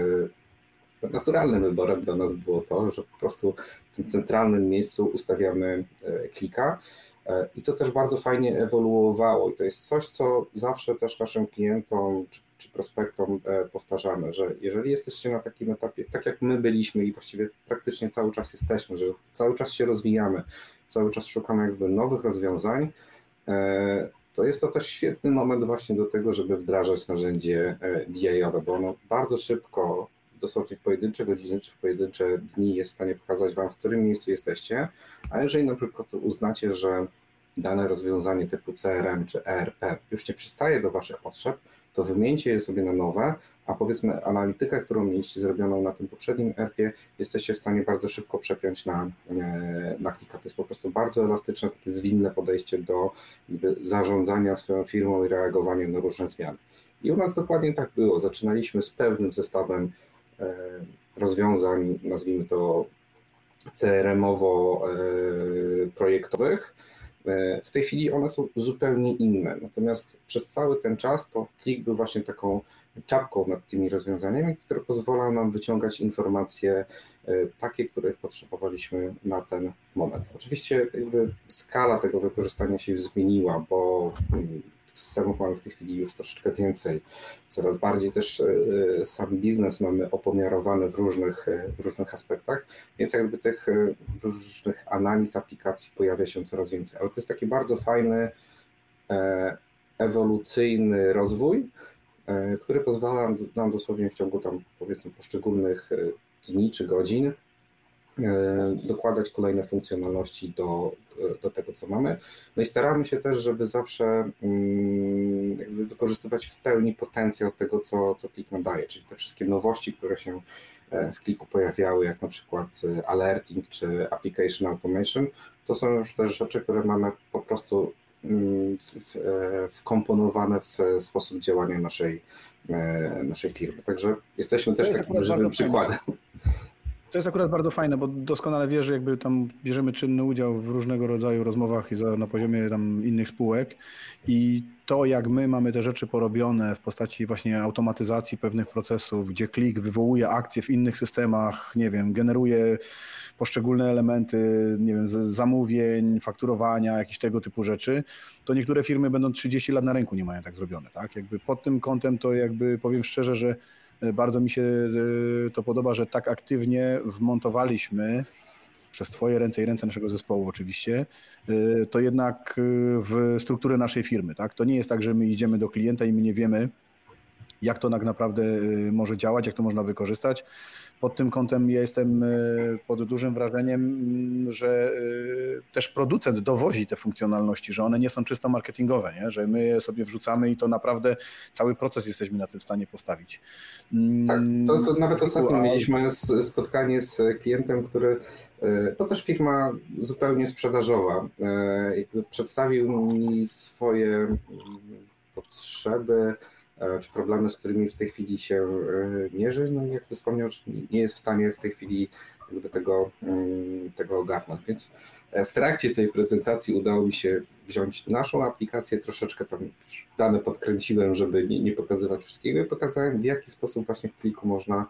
naturalnym wyborem dla nas było to, że po prostu w tym centralnym miejscu ustawiamy e, klika. E, I to też bardzo fajnie ewoluowało. I to jest coś, co zawsze też naszym klientom czy, czy prospektom e, powtarzamy, że jeżeli jesteście na takim etapie, tak jak my byliśmy i właściwie praktycznie cały czas jesteśmy, że cały czas się rozwijamy, cały czas szukamy jakby nowych rozwiązań, to jest to też świetny moment właśnie do tego, żeby wdrażać narzędzie BI-owe, bo ono bardzo szybko dosłownie w pojedyncze godziny czy w pojedyncze dni jest w stanie pokazać Wam, w którym miejscu jesteście, a jeżeli na przykład uznacie, że dane rozwiązanie typu CRM czy ERP już nie przystaje do Waszych potrzeb, to wymieńcie je sobie na nowe, a powiedzmy analitykę, którą mieliście zrobioną na tym poprzednim ERP, jesteście w stanie bardzo szybko przepiąć na, e, na klika. To jest po prostu bardzo elastyczne, takie zwinne podejście do zarządzania swoją firmą i reagowania na różne zmiany. I u nas dokładnie tak było. Zaczynaliśmy z pewnym zestawem rozwiązań, nazwijmy to CRM-owo-projektowych. E, w tej chwili one są zupełnie inne. Natomiast przez cały ten czas to Klik był właśnie taką czapką nad tymi rozwiązaniami, które pozwala nam wyciągać informacje e, takie, których potrzebowaliśmy na ten moment. Oczywiście skala tego wykorzystania się zmieniła, bo mm, systemów mamy w tej chwili już troszeczkę więcej. Coraz bardziej też e, sam biznes mamy opomiarowany w różnych, e, w różnych aspektach, więc jakby tych e, różnych analiz aplikacji pojawia się coraz więcej. Ale to jest taki bardzo fajny, ewolucyjny rozwój, który pozwala nam dosłownie w ciągu tam powiedzmy poszczególnych dni czy godzin E, dokładać kolejne funkcjonalności do, do tego, co mamy. No i staramy się też, żeby zawsze mm, wykorzystywać w pełni potencjał tego, co, co klik nam daje, czyli te wszystkie nowości, które się e, w kliku pojawiały, jak na przykład e, alerting czy application automation, to są już też rzeczy, które mamy po prostu mm, wkomponowane w sposób działania naszej, naszej firmy. Także jesteśmy też takim żywym przykładem. To jest akurat bardzo fajne, bo doskonale wiesz, że jakby tam bierzemy czynny udział w różnego rodzaju rozmowach i za, na poziomie tam innych spółek i to, jak my mamy te rzeczy porobione w postaci właśnie automatyzacji pewnych procesów, gdzie klik wywołuje akcje w innych systemach, nie wiem, generuje poszczególne elementy, nie wiem, zamówień, fakturowania, jakieś tego typu rzeczy, to niektóre firmy będą 30 lat na rynku nie mają tak zrobione, tak? Jakby pod tym kątem to jakby powiem szczerze, że bardzo mi się e, to podoba, że tak aktywnie wmontowaliśmy przez Twoje ręce i ręce naszego zespołu oczywiście, e, to jednak w strukturę naszej firmy. Tak? To nie jest tak, że my idziemy do klienta i my nie wiemy, jak to tak naprawdę może działać, jak to można wykorzystać pod tym kątem ja jestem e, pod dużym wrażeniem, mm, że e, też producent dowozi te funkcjonalności, że one nie są czysto marketingowe, nie? że my je sobie wrzucamy i to naprawdę cały proces jesteśmy na tym w stanie postawić. Mm, tak, to, to nawet ostatnio mieliśmy spotkanie z klientem, który to też firma zupełnie sprzedażowa. Przedstawił mi swoje mm, potrzeby, czy problemy, z którymi w tej chwili się e, mierzy, no i jakby wspomniał, nie jest w stanie w tej chwili jakby tego, mm, tego ogarnąć. Więc e, w trakcie tej prezentacji udało mi się wziąć naszą aplikację, troszeczkę tam dane podkręciłem, żeby nie, nie pokazywać wszystkiego i pokazałem w jaki sposób właśnie w kliku można,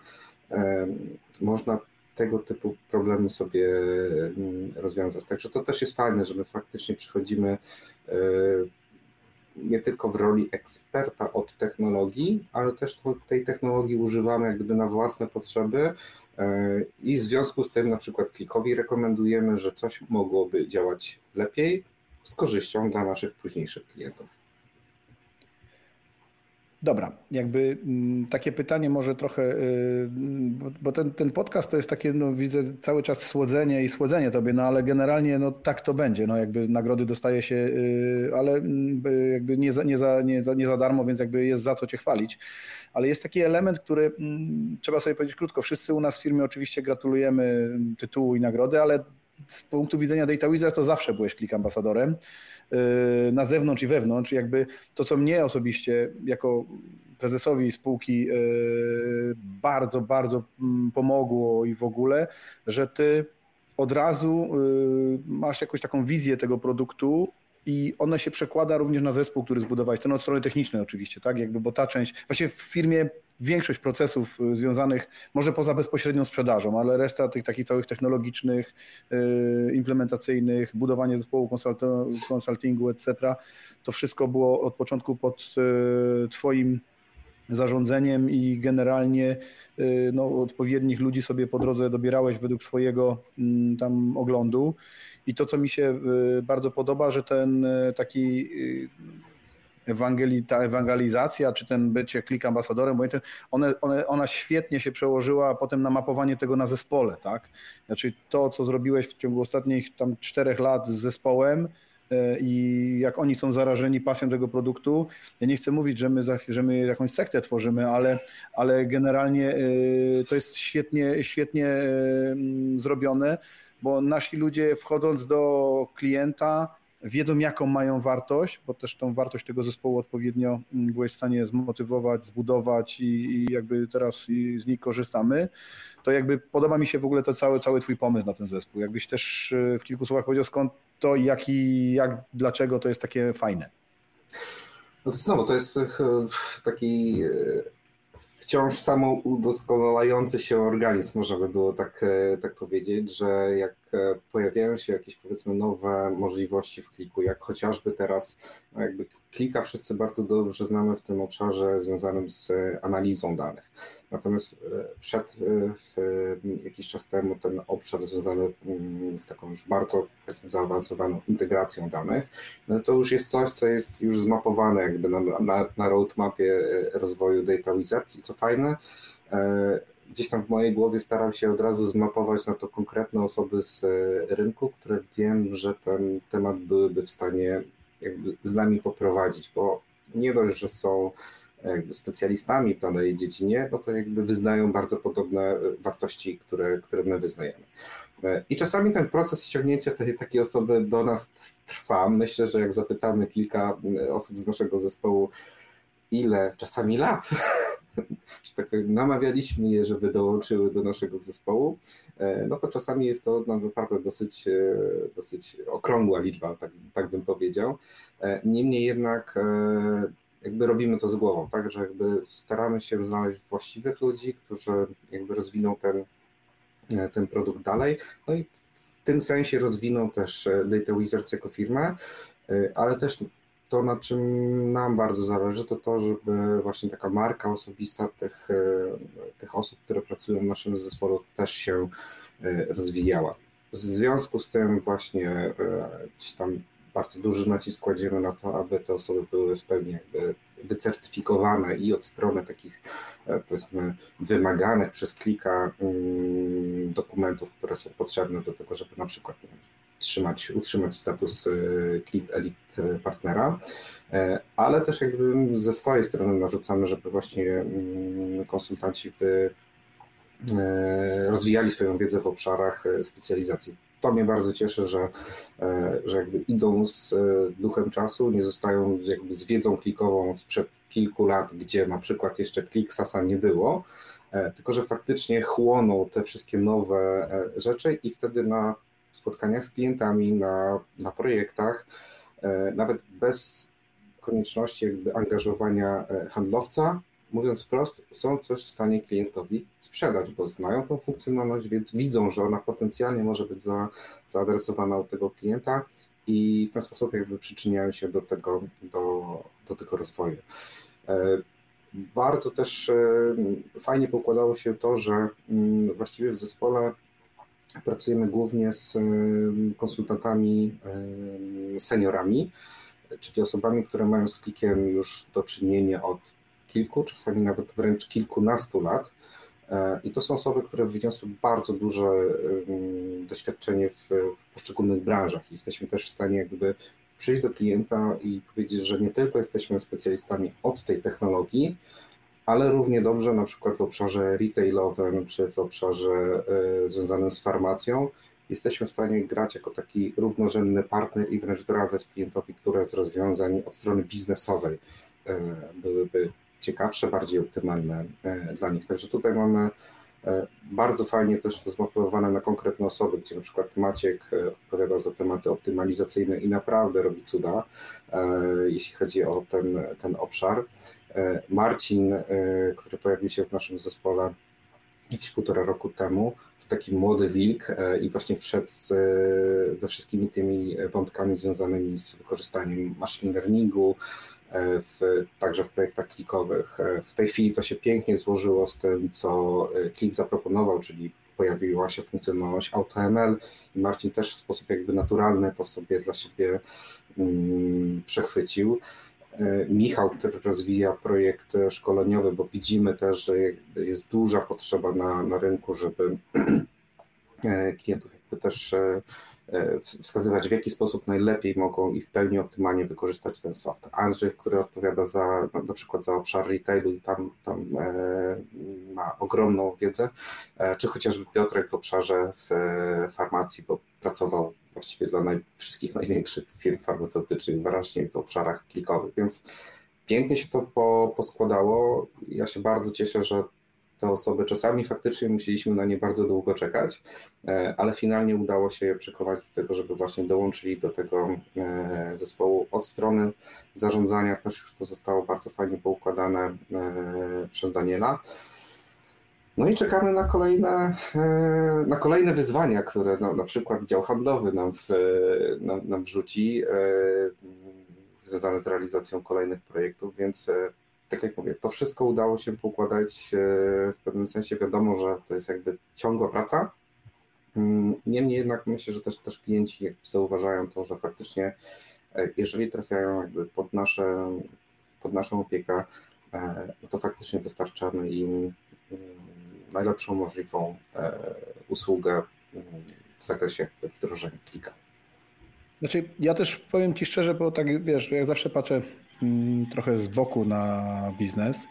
można tego typu problemy sobie mm, rozwiązać. Także to też jest fajne, że my faktycznie przychodzimy nie tylko w roli eksperta od technologii, ale też tej technologii używamy jakby na własne potrzeby e, i w związku z tym na przykład klikowi rekomendujemy, że coś mogłoby działać lepiej z korzyścią dla naszych późniejszych klientów. Dobra, jakby mm, takie pytanie może trochę, y, bo ten, ten podcast to jest takie, no widzę cały czas słodzenie i słodzenie tobie, no ale generalnie no tak to będzie, no jakby nagrody dostaje się, y, ale mm, jakby nie za, nie, za, nie, za, nie za darmo, więc jakby jest za co cię chwalić. Ale jest taki element, który mm, trzeba sobie powiedzieć krótko, wszyscy u nas w firmie oczywiście gratulujemy tytułu i nagrody, ale z punktu widzenia Data Wizard to zawsze byłeś klik ambasadorem. Y, na zewnątrz i wewnątrz. Jakby to, co mnie osobiście jako prezesowi spółki y, bardzo, bardzo mm, pomogło i w ogóle, że ty od razu y, masz jakąś taką wizję tego produktu i ona się przekłada również na zespół, który zbudowałeś, ten od strony technicznej oczywiście, tak, jakby, bo ta część, właśnie w firmie większość procesów y, związanych, może poza bezpośrednią sprzedażą, ale reszta tych takich całych technologicznych, y, implementacyjnych, budowanie zespołu konsultingu, etc., to wszystko było od początku pod y, Twoim zarządzeniem i generalnie no, odpowiednich ludzi sobie po drodze dobierałeś według swojego mm, tam oglądu. I to, co mi się bardzo podoba, że ten taki ewangeli, ta ewangelizacja, czy ten bycie klik ambasadorem, one, one, ona świetnie się przełożyła potem na mapowanie tego na zespole, tak? Znaczy to, co zrobiłeś w ciągu ostatnich tam czterech lat z zespołem, i jak oni są zarażeni pasją tego produktu. Ja nie chcę mówić, że my, że my jakąś sektę tworzymy, ale, ale generalnie e, to jest świetnie, świetnie e, zrobione, bo nasi ludzie wchodząc do klienta wiedzą jaką mają wartość, bo też tą wartość tego zespołu odpowiednio mm, byłeś w stanie zmotywować, zbudować i, i jakby teraz z nich korzystamy, to jakby podoba mi się w ogóle to cały, cały twój pomysł na ten zespół. Jakbyś też y, w kilku słowach powiedział skąd to i jak, i jak dlaczego to jest takie fajne. No to znowu, to jest taki y, wciąż samoudoskonalający się organizm, można by było tak, e, tak powiedzieć, że jak e, pojawiają się jakieś powiedzmy nowe możliwości w kliku, jak chociażby teraz no jakby klika wszyscy bardzo dobrze znamy w tym obszarze związanym z analizą danych. Natomiast e, wszedł jakiś czas temu ten obszar związany mm, z taką już bardzo zaawansowaną integracją danych, no to już jest coś, co jest już zmapowane jakby na, na, na roadmapie rozwoju data co fajne, e, gdzieś tam w mojej głowie staram się od razu zmapować na to konkretne osoby z e, rynku, które wiem, że ten temat byłyby w stanie jakby z nami poprowadzić, bo nie dość, że są specjalistami w danej dziedzinie, no to jakby wyznają bardzo podobne wartości, które, które my wyznajemy. E, I czasami ten proces ściągnięcia tej takiej osoby do nas trwa. Myślę, że jak zapytamy kilka osób z naszego zespołu, ile czasami lat że tak powiem, namawialiśmy je, żeby dołączyły do naszego zespołu, no to czasami jest to no, naprawdę dosyć, dosyć okrągła liczba, tak, tak bym powiedział. Niemniej jednak jakby robimy to z głową, tak, że jakby staramy się znaleźć właściwych ludzi, którzy jakby rozwiną ten, ten produkt dalej, no i w tym sensie rozwiną też Data Wizards jako firmę, ale też to, na czym nam bardzo zależy, to to, żeby właśnie taka marka osobista tych, e, tych osób, które pracują w naszym zespole też się e, rozwijała. W związku z tym właśnie e, gdzieś tam bardzo duży nacisk kładziemy na to, aby te osoby były w pełni jakby wycertyfikowane i od strony takich powiedzmy wymaganych przez klika mm, dokumentów, które są potrzebne do tego, żeby na przykład trzymać, utrzymać status e, Elite partnera, e, ale też jakby ze swojej strony narzucamy, żeby właśnie mm, konsultanci e, rozwijali swoją wiedzę w obszarach specjalizacji. To mnie bardzo cieszy, że, że jakby idą z duchem czasu, nie zostają jakby z wiedzą klikową sprzed kilku lat, gdzie na przykład jeszcze klik Sasa nie było, tylko że faktycznie chłoną te wszystkie nowe rzeczy i wtedy na spotkaniach z klientami, na, na projektach, e, nawet bez konieczności jakby angażowania e, handlowca, mówiąc wprost, są coś w stanie klientowi sprzedać, bo znają tą funkcjonalność, więc widzą, że ona potencjalnie może być za, zaadresowana od tego klienta i w ten sposób jakby przyczyniają się do tego, do, do tego rozwoju. E, bardzo też fajnie pokładało się to, że mm, właściwie w zespole Pracujemy głównie z konsultantami seniorami, czyli osobami, które mają z klikiem już do czynienia od kilku, czasami nawet wręcz kilkunastu lat. E, I to są osoby, które wyniosły bardzo duże doświadczenie w, poszczególnych branżach. Jesteśmy też w stanie jakby przyjść do klienta i powiedzieć, że nie tylko jesteśmy specjalistami od tej technologii, ale równie dobrze na przykład w obszarze retailowym czy w obszarze e, związanym z farmacją jesteśmy w stanie grać jako taki równorzędny partner i wręcz doradzać klientowi, które z rozwiązań od strony biznesowej e, byłyby ciekawsze, bardziej optymalne e, dla nich. Także tutaj mamy bardzo fajnie też to zmapowane na konkretne osoby, gdzie na przykład Maciek odpowiada za tematy optymalizacyjne i naprawdę robi cuda, jeśli chodzi o ten, ten obszar. E, Marcin, e, który pojawił się w naszym zespole jakieś półtora roku temu, to taki młody wilk e, i właśnie wszedł z, ze wszystkimi tymi wątkami związanymi z wykorzystaniem machine learningu, w, także w projektach klikowych. W tej chwili to się pięknie złożyło z tym, co Klik zaproponował, czyli pojawiła się funkcjonalność AutoML i Marcin też w sposób jakby naturalny to sobie dla siebie mm, przechwycił. E, Michał, który rozwija projekt szkoleniowy, bo widzimy też, że jest duża potrzeba na, na rynku, żeby e, klientów jakby też e, wskazywać, w jaki sposób najlepiej mogą i w pełni optymalnie wykorzystać ten soft. Andrzej, który odpowiada za na przykład za obszar retailu i tam, tam ma ogromną wiedzę, czy chociażby Piotrek w obszarze w farmacji, bo pracował właściwie dla naj, wszystkich największych firm farmaceutycznych właśnie w obszarach klikowych, więc pięknie się to po, poskładało. Ja się bardzo cieszę, że te osoby czasami faktycznie musieliśmy na nie bardzo długo czekać, e, ale finalnie udało się je przekonać do tego, żeby właśnie dołączyli do tego e, zespołu od strony zarządzania. Też już to zostało bardzo fajnie poukładane e, przez Daniela. No i czekamy na kolejne, na kolejne wyzwania, które no, na przykład dział handlowy nam, w, nam, nam wrzuci, związane z realizacją kolejnych projektów, więc tak jak mówię, to wszystko udało się poukładać w pewnym sensie. Wiadomo, że to jest jakby ciągła praca. Mm, niemniej jednak myślę, że też, też klienci zauważają to, że faktycznie jeżeli trafiają jakby pod, nasze, pod naszą opiekę, to faktycznie dostarczamy im najlepszą możliwą e, usługę mm, w zakresie wdrożenia klika. Znaczy, ja też powiem Ci szczerze, bo tak wiesz, jak zawsze patrzę mm, trochę z boku na biznes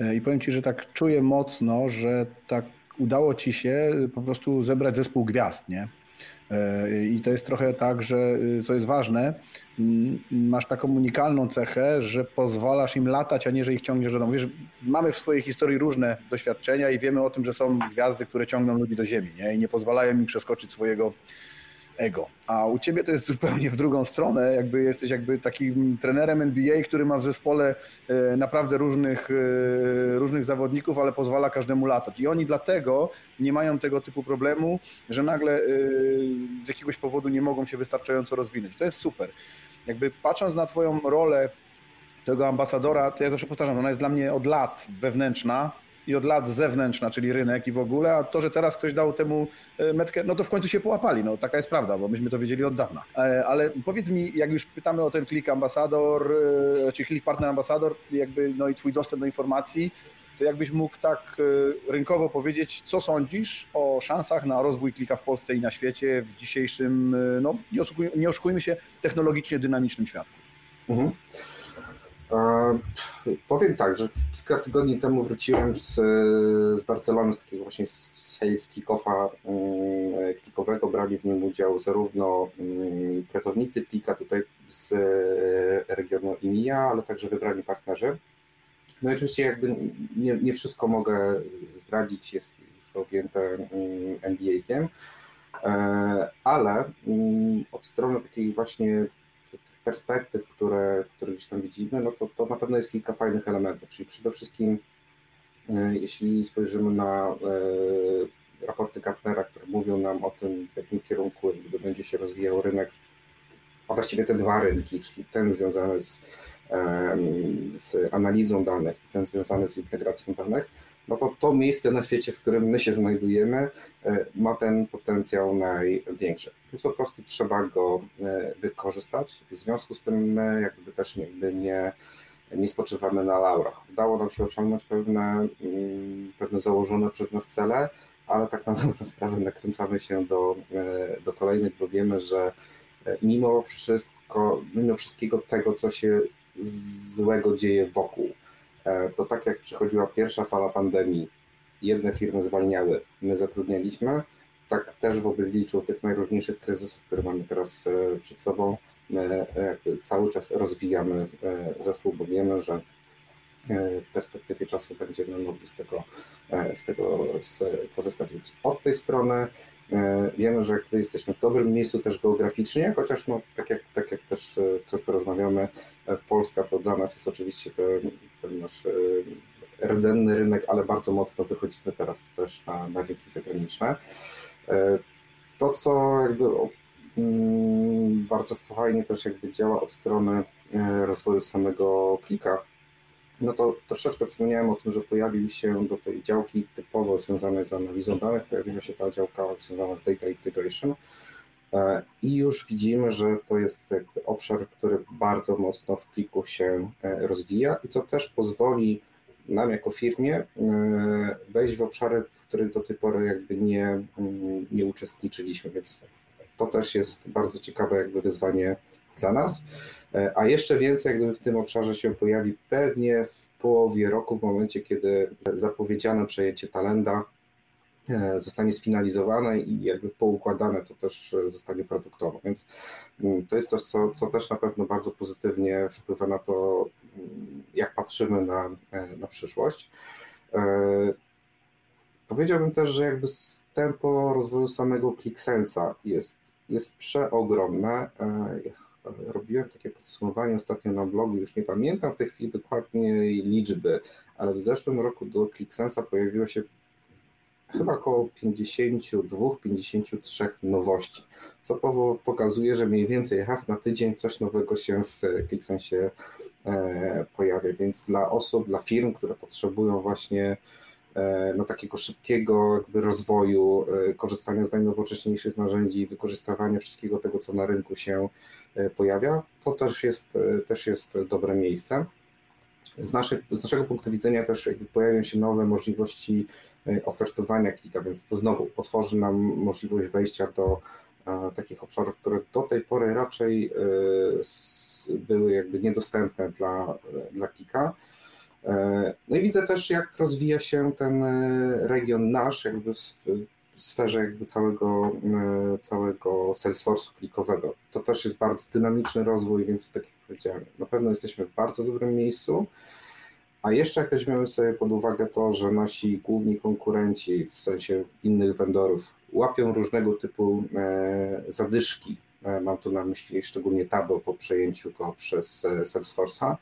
e, i powiem Ci, że tak czuję mocno, że tak udało Ci się po prostu zebrać zespół gwiazd, nie? I to jest trochę tak, że co jest ważne, masz taką unikalną cechę, że pozwalasz im latać, a nie, że ich ciągniesz do domu. Wiesz, mamy w swojej historii różne doświadczenia i wiemy o tym, że są gwiazdy, które ciągną ludzi do ziemi nie? i nie pozwalają im przeskoczyć swojego ego. A u ciebie to jest zupełnie w drugą stronę, jakby jesteś jakby takim trenerem NBA, który ma w zespole e, naprawdę różnych, e, różnych zawodników, ale pozwala każdemu latać. I oni dlatego nie mają tego typu problemu, że nagle e, z jakiegoś powodu nie mogą się wystarczająco rozwinąć. To jest super. Jakby patrząc na twoją rolę tego ambasadora, to ja zawsze powtarzam, ona jest dla mnie od lat wewnętrzna, i od lat zewnętrzna, czyli rynek i w ogóle, a to, że teraz ktoś dał temu e, metkę, no to w końcu się połapali, no taka jest prawda, bo myśmy to wiedzieli od dawna. E, ale powiedz mi, jak już pytamy o ten klik ambasador, e, czy klik partner ambasador, jakby, no i twój dostęp do informacji, to jakbyś mógł tak rynkowo powiedzieć, co sądzisz o szansach na rozwój klika w Polsce i na świecie w dzisiejszym, no nie, oszukujmy, się, technologicznie dynamicznym światu? Mhm. Powiem tak, że kilka tygodni temu wróciłem z, z Barcelony, z takiego właśnie sales kick-offa mm, klikowego. Brali w nim udział zarówno mm, pracownicy Klika tutaj z e, regionu IMIA, ale także wybrani partnerzy. No i oczywiście jakby nie, nie wszystko mogę zdradzić, jest, jest to objęte mm, NDA-kiem, e, ale od strony takiej właśnie perspektyw, które, które gdzieś tam widzimy, no to, to na pewno jest kilka fajnych elementów, czyli przede wszystkim e, jeśli spojrzymy na e, raporty Gartnera, które mówią nam o tym, w jakim kierunku będzie się rozwijał rynek, a właściwie te dwa rynki, czyli ten związany z, z analizą danych i ten związany z integracją danych, no to to miejsce na świecie, w którym my się znajdujemy, e, ma ten potencjał największy. Więc po prostu trzeba go e, wykorzystać. W związku z tym my jakby też jakby nie, nie spoczywamy na laurach. Udało nam się osiągnąć pewne, mm, pewne założone przez nas cele, ale tak na dobrą sprawę nakręcamy się do, e, do kolejnych, bo wiemy, że mimo wszystko, mimo wszystkiego tego, co się złego dzieje wokół, to tak jak przychodziła pierwsza fala pandemii, jedne firmy zwalniały, my zatrudnialiśmy, tak też w obliczu tych najróżniejszych kryzysów, które mamy teraz e, przed sobą, my cały czas rozwijamy e, zespół, bo wiemy, że w perspektywie czasu będziemy mogli z tego, z tego skorzystać. Więc od tej strony E, wiemy, że jesteśmy w dobrym miejscu też geograficznie, chociaż no, tak, jak, tak jak też e, często rozmawiamy, e, Polska to dla nas jest oczywiście ten nasz rdzenny rynek, ale bardzo mocno wychodzimy teraz też na, na rynki zagraniczne. To, co jakby mm, bardzo fajnie też jakby działa od strony rozwoju samego klika, no to troszeczkę wspomniałem o tym, że pojawił się do tej działki typowo związanej z analizą danych, pojawiła się ta działka związana z data integration. e, i już widzimy, że to jest jakby obszar, który bardzo mocno w kliku się e, rozwija i co też pozwoli nam jako firmie e, wejść w obszary, w których do tej pory jakby nie, mm, nie uczestniczyliśmy, więc to też jest bardzo ciekawe jakby wyzwanie dla nas. E, a jeszcze więcej, jak gdyby w tym obszarze się pojawi pewnie w połowie roku, w momencie, kiedy zapowiedziane przejęcie Talenda e, zostanie sfinalizowane i jakby poukładane to też zostanie produktowo. Więc mm, to jest coś, co, co też na pewno bardzo pozytywnie wpływa na to, mm, jak patrzymy na, e, na przyszłość. Powiedziałbym też, że jakby tempo rozwoju samego ClickSense'a jest, jest przeogromne robiłem takie podsumowanie ostatnio na blogu, już nie pamiętam w tej chwili dokładnej liczby, ale w zeszłym roku do ClickSense'a pojawiło się chyba około 52-53 nowości, co pokazuje, że mniej więcej raz na tydzień coś nowego się w ClickSense e, pojawia, więc dla osób, dla firm, które potrzebują właśnie e, no, takiego szybkiego jakby rozwoju, e, korzystania z najnowocześniejszych narzędzi, wykorzystywania wszystkiego tego, co na rynku się pojawia, to też jest, też jest dobre miejsce. Z, naszych, z naszego punktu widzenia też jakby pojawią się nowe możliwości ofertowania klika, więc to znowu otworzy nam możliwość wejścia do takich obszarów, które do tej pory raczej były jakby niedostępne dla, dla klika. No i widzę też, jak rozwija się ten region nasz, jakby w, sferze jakby całego, e, całego Salesforce'u klikowego. To też jest bardzo dynamiczny rozwój, więc tak jak powiedziałem, na pewno jesteśmy w bardzo dobrym miejscu. A jeszcze jak weźmiemy sobie pod uwagę to, że nasi główni konkurenci, w sensie innych vendorów, łapią różnego typu e, zadyszki, e, mam tu na myśli szczególnie Tabo po przejęciu go przez Salesforce'a,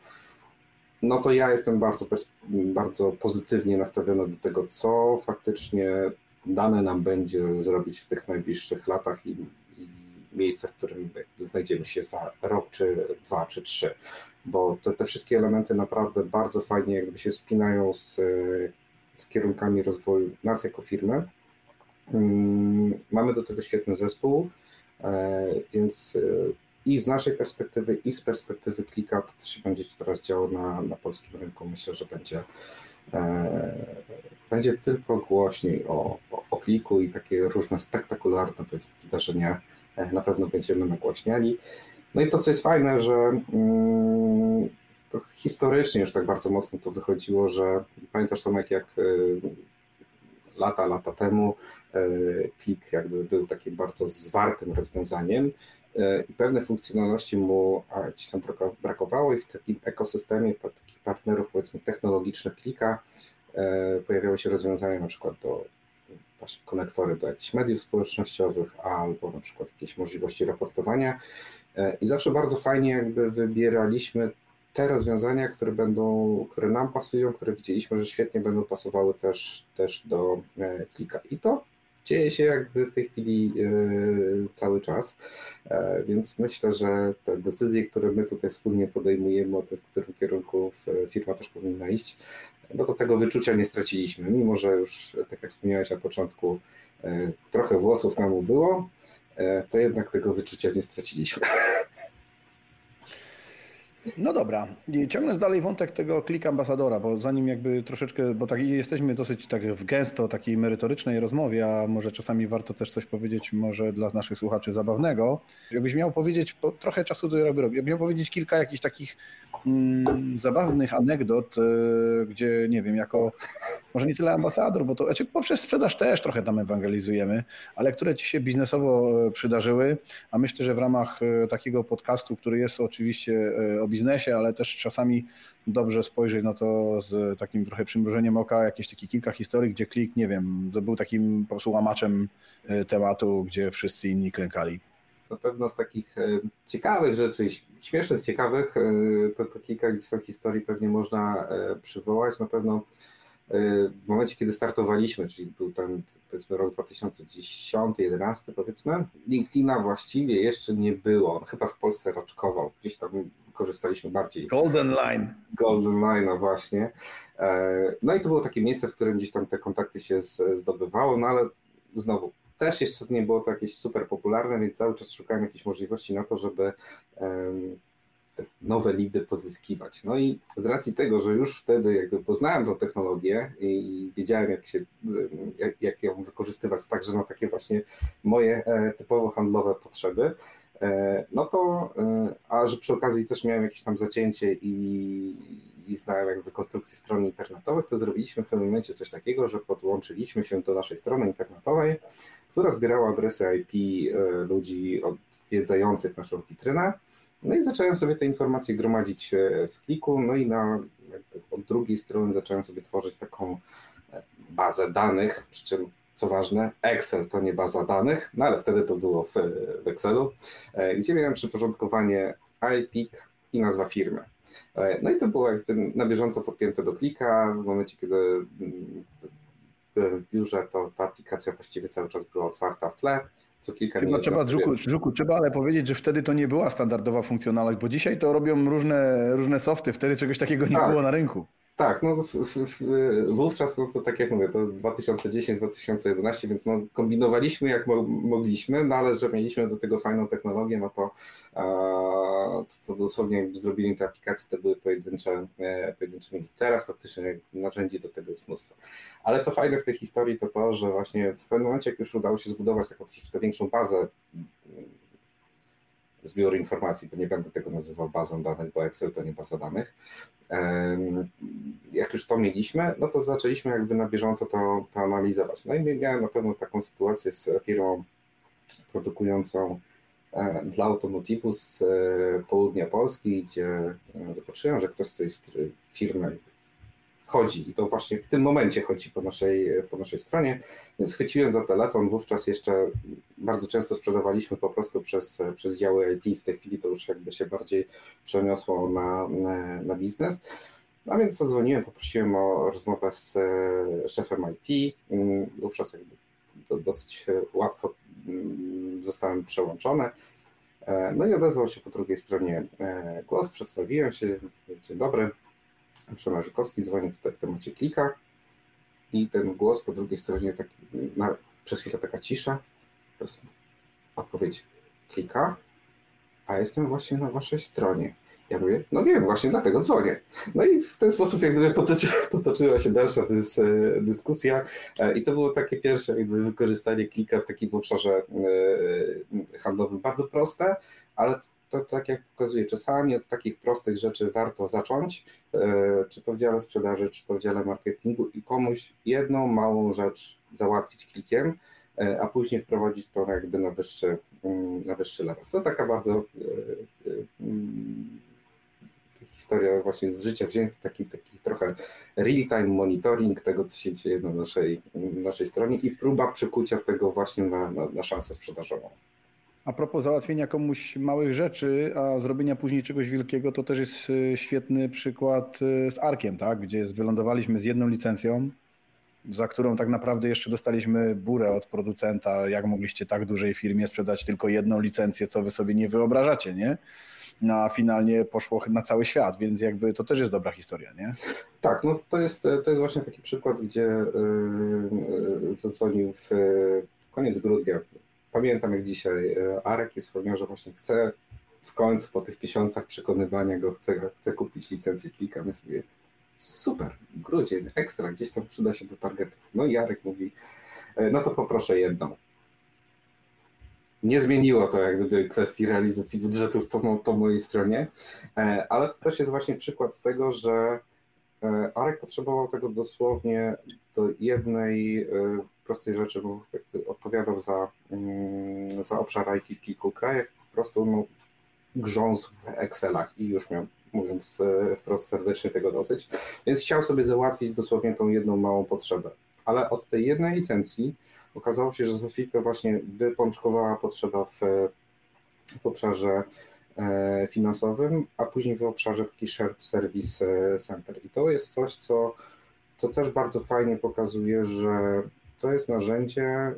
no to ja jestem bardzo, bardzo pozytywnie nastawiony do tego, co faktycznie dane nam będzie zrobić w tych najbliższych latach i, i miejsce, w którym znajdziemy się za rok, czy dwa, czy trzy. Bo te, te wszystkie elementy naprawdę bardzo fajnie jakby się spinają z, z kierunkami rozwoju nas jako firmy. Mm, mamy do tego świetny zespół, e, więc e, i z naszej perspektywy, i z perspektywy klika, to, co się będzie teraz działo na, na polskim rynku, myślę, że będzie, e, będzie tylko głośniej o, o, o, kliku i takie różne spektakularne wydarzenia na pewno będziemy nagłaśniali. No i to, co jest fajne, że mm, to historycznie już tak bardzo mocno to wychodziło, że pamiętasz Tomek, jak y, lata, lata temu y, klik jakby był takim bardzo zwartym rozwiązaniem, E, i pewne funkcjonalności mu gdzieś tam brakowało i w takim ekosystemie takich partnerów powiedzmy technologicznych klika pojawiały się rozwiązania na przykład do właśnie konektory do jakichś mediów społecznościowych albo na przykład jakieś możliwości raportowania i zawsze bardzo fajnie jakby wybieraliśmy te rozwiązania, które będą, które nam pasują, które widzieliśmy, że świetnie będą pasowały też, też do klika. I to dzieje się jakby w tej chwili e, cały czas, e, więc myślę, że te decyzje, które my tutaj wspólnie podejmujemy o tym, w którym kierunku firma też powinna iść, no to tego wyczucia nie straciliśmy, mimo że już, tak jak wspomniałeś na początku, e, trochę włosów nam ubyło, to jednak tego wyczucia nie straciliśmy. No dobra, I ciągnąc dalej wątek tego klik ambasadora, bo zanim jakby troszeczkę, bo tak jesteśmy dosyć tak w gęsto takiej merytorycznej rozmowie, a może czasami warto też coś powiedzieć może dla naszych słuchaczy zabawnego. Jakbyś miał powiedzieć, bo trochę czasu to robię, jakbyś miał powiedzieć kilka jakichś takich mm, zabawnych anegdot, y, gdzie nie wiem, jako może nie tyle ambasador, bo to znaczy poprzez sprzedaż też trochę tam ewangelizujemy, ale które ci się biznesowo e, przydarzyły, a myślę, że w ramach e, takiego podcastu, który jest oczywiście o biznesie, ale też czasami dobrze spojrzeć na to z takim trochę przymrużeniem oka, jakieś takie kilka historii, gdzie klik, nie wiem, to był takim po prostu łamaczem tematu, gdzie wszyscy inni klękali na pewno z takich e, ciekawych rzeczy, śmiesznych, ciekawych, e, to, to kilka gdzieś tam historii pewnie można e, przywołać. Na pewno w momencie, kiedy startowaliśmy, czyli był ten powiedzmy rok 2010-2011 powiedzmy, LinkedIna właściwie jeszcze nie było. On chyba w Polsce raczkował. Gdzieś tam korzystaliśmy bardziej. Golden Line. Golden Line, no właśnie. No i to było takie miejsce, w którym gdzieś tam te kontakty się zdobywało, no ale znowu też jeszcze nie było to jakieś super popularne, więc cały czas szukałem jakichś możliwości na to, żeby te nowe lidy pozyskiwać. No i z racji tego, że już wtedy jakby poznałem tą technologię i wiedziałem, jak, się, jak, jak ją wykorzystywać także na takie właśnie moje e, typowo handlowe potrzeby, e, no to, e, a że przy okazji też miałem jakieś tam zacięcie i, i znałem jakby konstrukcję stron internetowych, to zrobiliśmy w pewnym momencie coś takiego, że podłączyliśmy się do naszej strony internetowej, która zbierała adresy IP ludzi odwiedzających naszą witrynę. No i zacząłem sobie te informacje gromadzić e, w pliku, no i na, od drugiej strony zacząłem sobie tworzyć taką e, bazę danych, przy czym co ważne, Excel to nie baza danych, no ale wtedy to było w, w Excelu, e, gdzie miałem przyporządkowanie IPIC i nazwa firmy. No i to było jakby na bieżąco podpięte do klika. W momencie, kiedy mm, byłem w biurze, to ta aplikacja właściwie cały czas była otwarta w tle co kilka Chyba trzeba, Żuku, Żuku, trzeba ale powiedzieć, że wtedy to nie była standardowa funkcjonalność, bo dzisiaj to robią różne, różne softy, wtedy czegoś takiego nie tak. było na rynku. Tak, no w, w, w, wówczas, no to tak jak mówię, to 2010-2011, więc no, kombinowaliśmy jak mo mogliśmy, no ale że mieliśmy do tego fajną technologię, no to, a, to dosłownie jakby zrobili te aplikacje, to były pojedyncze, e, pojedyncze Teraz faktycznie narzędzi do tego jest mnóstwo. Ale co fajne w tej historii to to, że właśnie w pewnym momencie, jak już udało się zbudować taką troszeczkę większą bazę zbiór informacji, bo nie będę tego nazywał bazą danych, bo Excel to nie baza danych. Jak już to mieliśmy, no to zaczęliśmy jakby na bieżąco to, to analizować. No i miałem na pewno taką sytuację z firmą produkującą e, dla automotywu z e, południa Polski, gdzie e, zobaczyłem, że ktoś z tej firmy chodzi. I to właśnie w tym momencie chodzi po naszej, po naszej stronie, więc chwyciłem za telefon, wówczas jeszcze bardzo często sprzedawaliśmy po prostu przez, przez działy IT, w tej chwili to już jakby się bardziej przeniosło na, na, na biznes, a więc zadzwoniłem, poprosiłem o rozmowę z szefem IT, wówczas jakby dosyć łatwo mm, zostałem przełączony. E, no i odezwał się po drugiej stronie e, głos, przedstawiłem się, dzień dobry, Przemek Żukowski, dzwonię tutaj w temacie klika i ten głos po drugiej stronie, taki, na, przez chwilę taka cisza, odpowiedź klika, a jestem właśnie na waszej stronie. Ja mówię, no wiem, właśnie dlatego dzwonię. No i w ten sposób jak gdyby potoczy, potoczyła się dalsza dys, dyskusja e, i to było takie pierwsze jakby wykorzystanie klika w takim obszarze e, handlowym. Bardzo proste, ale to tak jak pokazuję, czasami od takich prostych rzeczy warto zacząć, e, czy to w dziale sprzedaży, czy to w dziale marketingu i komuś jedną małą rzecz załatwić klikiem, a później wprowadzić to jakby na wyższy, mm, na wyższy level. To taka bardzo historia właśnie z życia wzięta, taki, taki trochę real-time monitoring tego, co się dzieje na naszej, naszej stronie i próba przekucia tego właśnie na, na, na szansę sprzedażową. A propos załatwienia komuś małych rzeczy, a zrobienia później czegoś wielkiego, to też jest y, świetny przykład y, z Arkiem, tak? gdzie wylądowaliśmy z jedną licencją, za którą tak naprawdę jeszcze dostaliśmy burę od producenta, jak mogliście tak dużej firmie sprzedać tylko jedną licencję, co wy sobie nie wyobrażacie, nie? no a finalnie poszło na cały świat, więc jakby to też jest dobra historia, nie? Tak, no to jest, to jest właśnie taki przykład, gdzie yy, zadzwonił w koniec grudnia. Pamiętam jak dzisiaj Arek i wspomniał, że właśnie chce w końcu po tych miesiącach przekonywania go chce, chce kupić licencję Klika. My sobie super, grudzień, ekstra, gdzieś tam przyda się do targetów. No i Jarek mówi, no to poproszę jedną nie zmieniło to jak gdyby kwestii realizacji budżetów po, po mojej stronie, e, ale to też jest właśnie przykład tego, że e, Arek potrzebował tego dosłownie do jednej e, prostej rzeczy, bo odpowiadał za, mm, za obszar IT w kilku krajach, po prostu no, grząsł w Excelach i już miał, mówiąc wprost serdecznie, tego dosyć, więc chciał sobie załatwić dosłownie tą jedną małą potrzebę. Ale od tej jednej licencji okazało się, że za chwilkę właśnie wypączkowała potrzeba w, w obszarze e, finansowym, a później w obszarze taki shared service e, center. I to jest coś, co, co też bardzo fajnie pokazuje, że to jest narzędzie, e,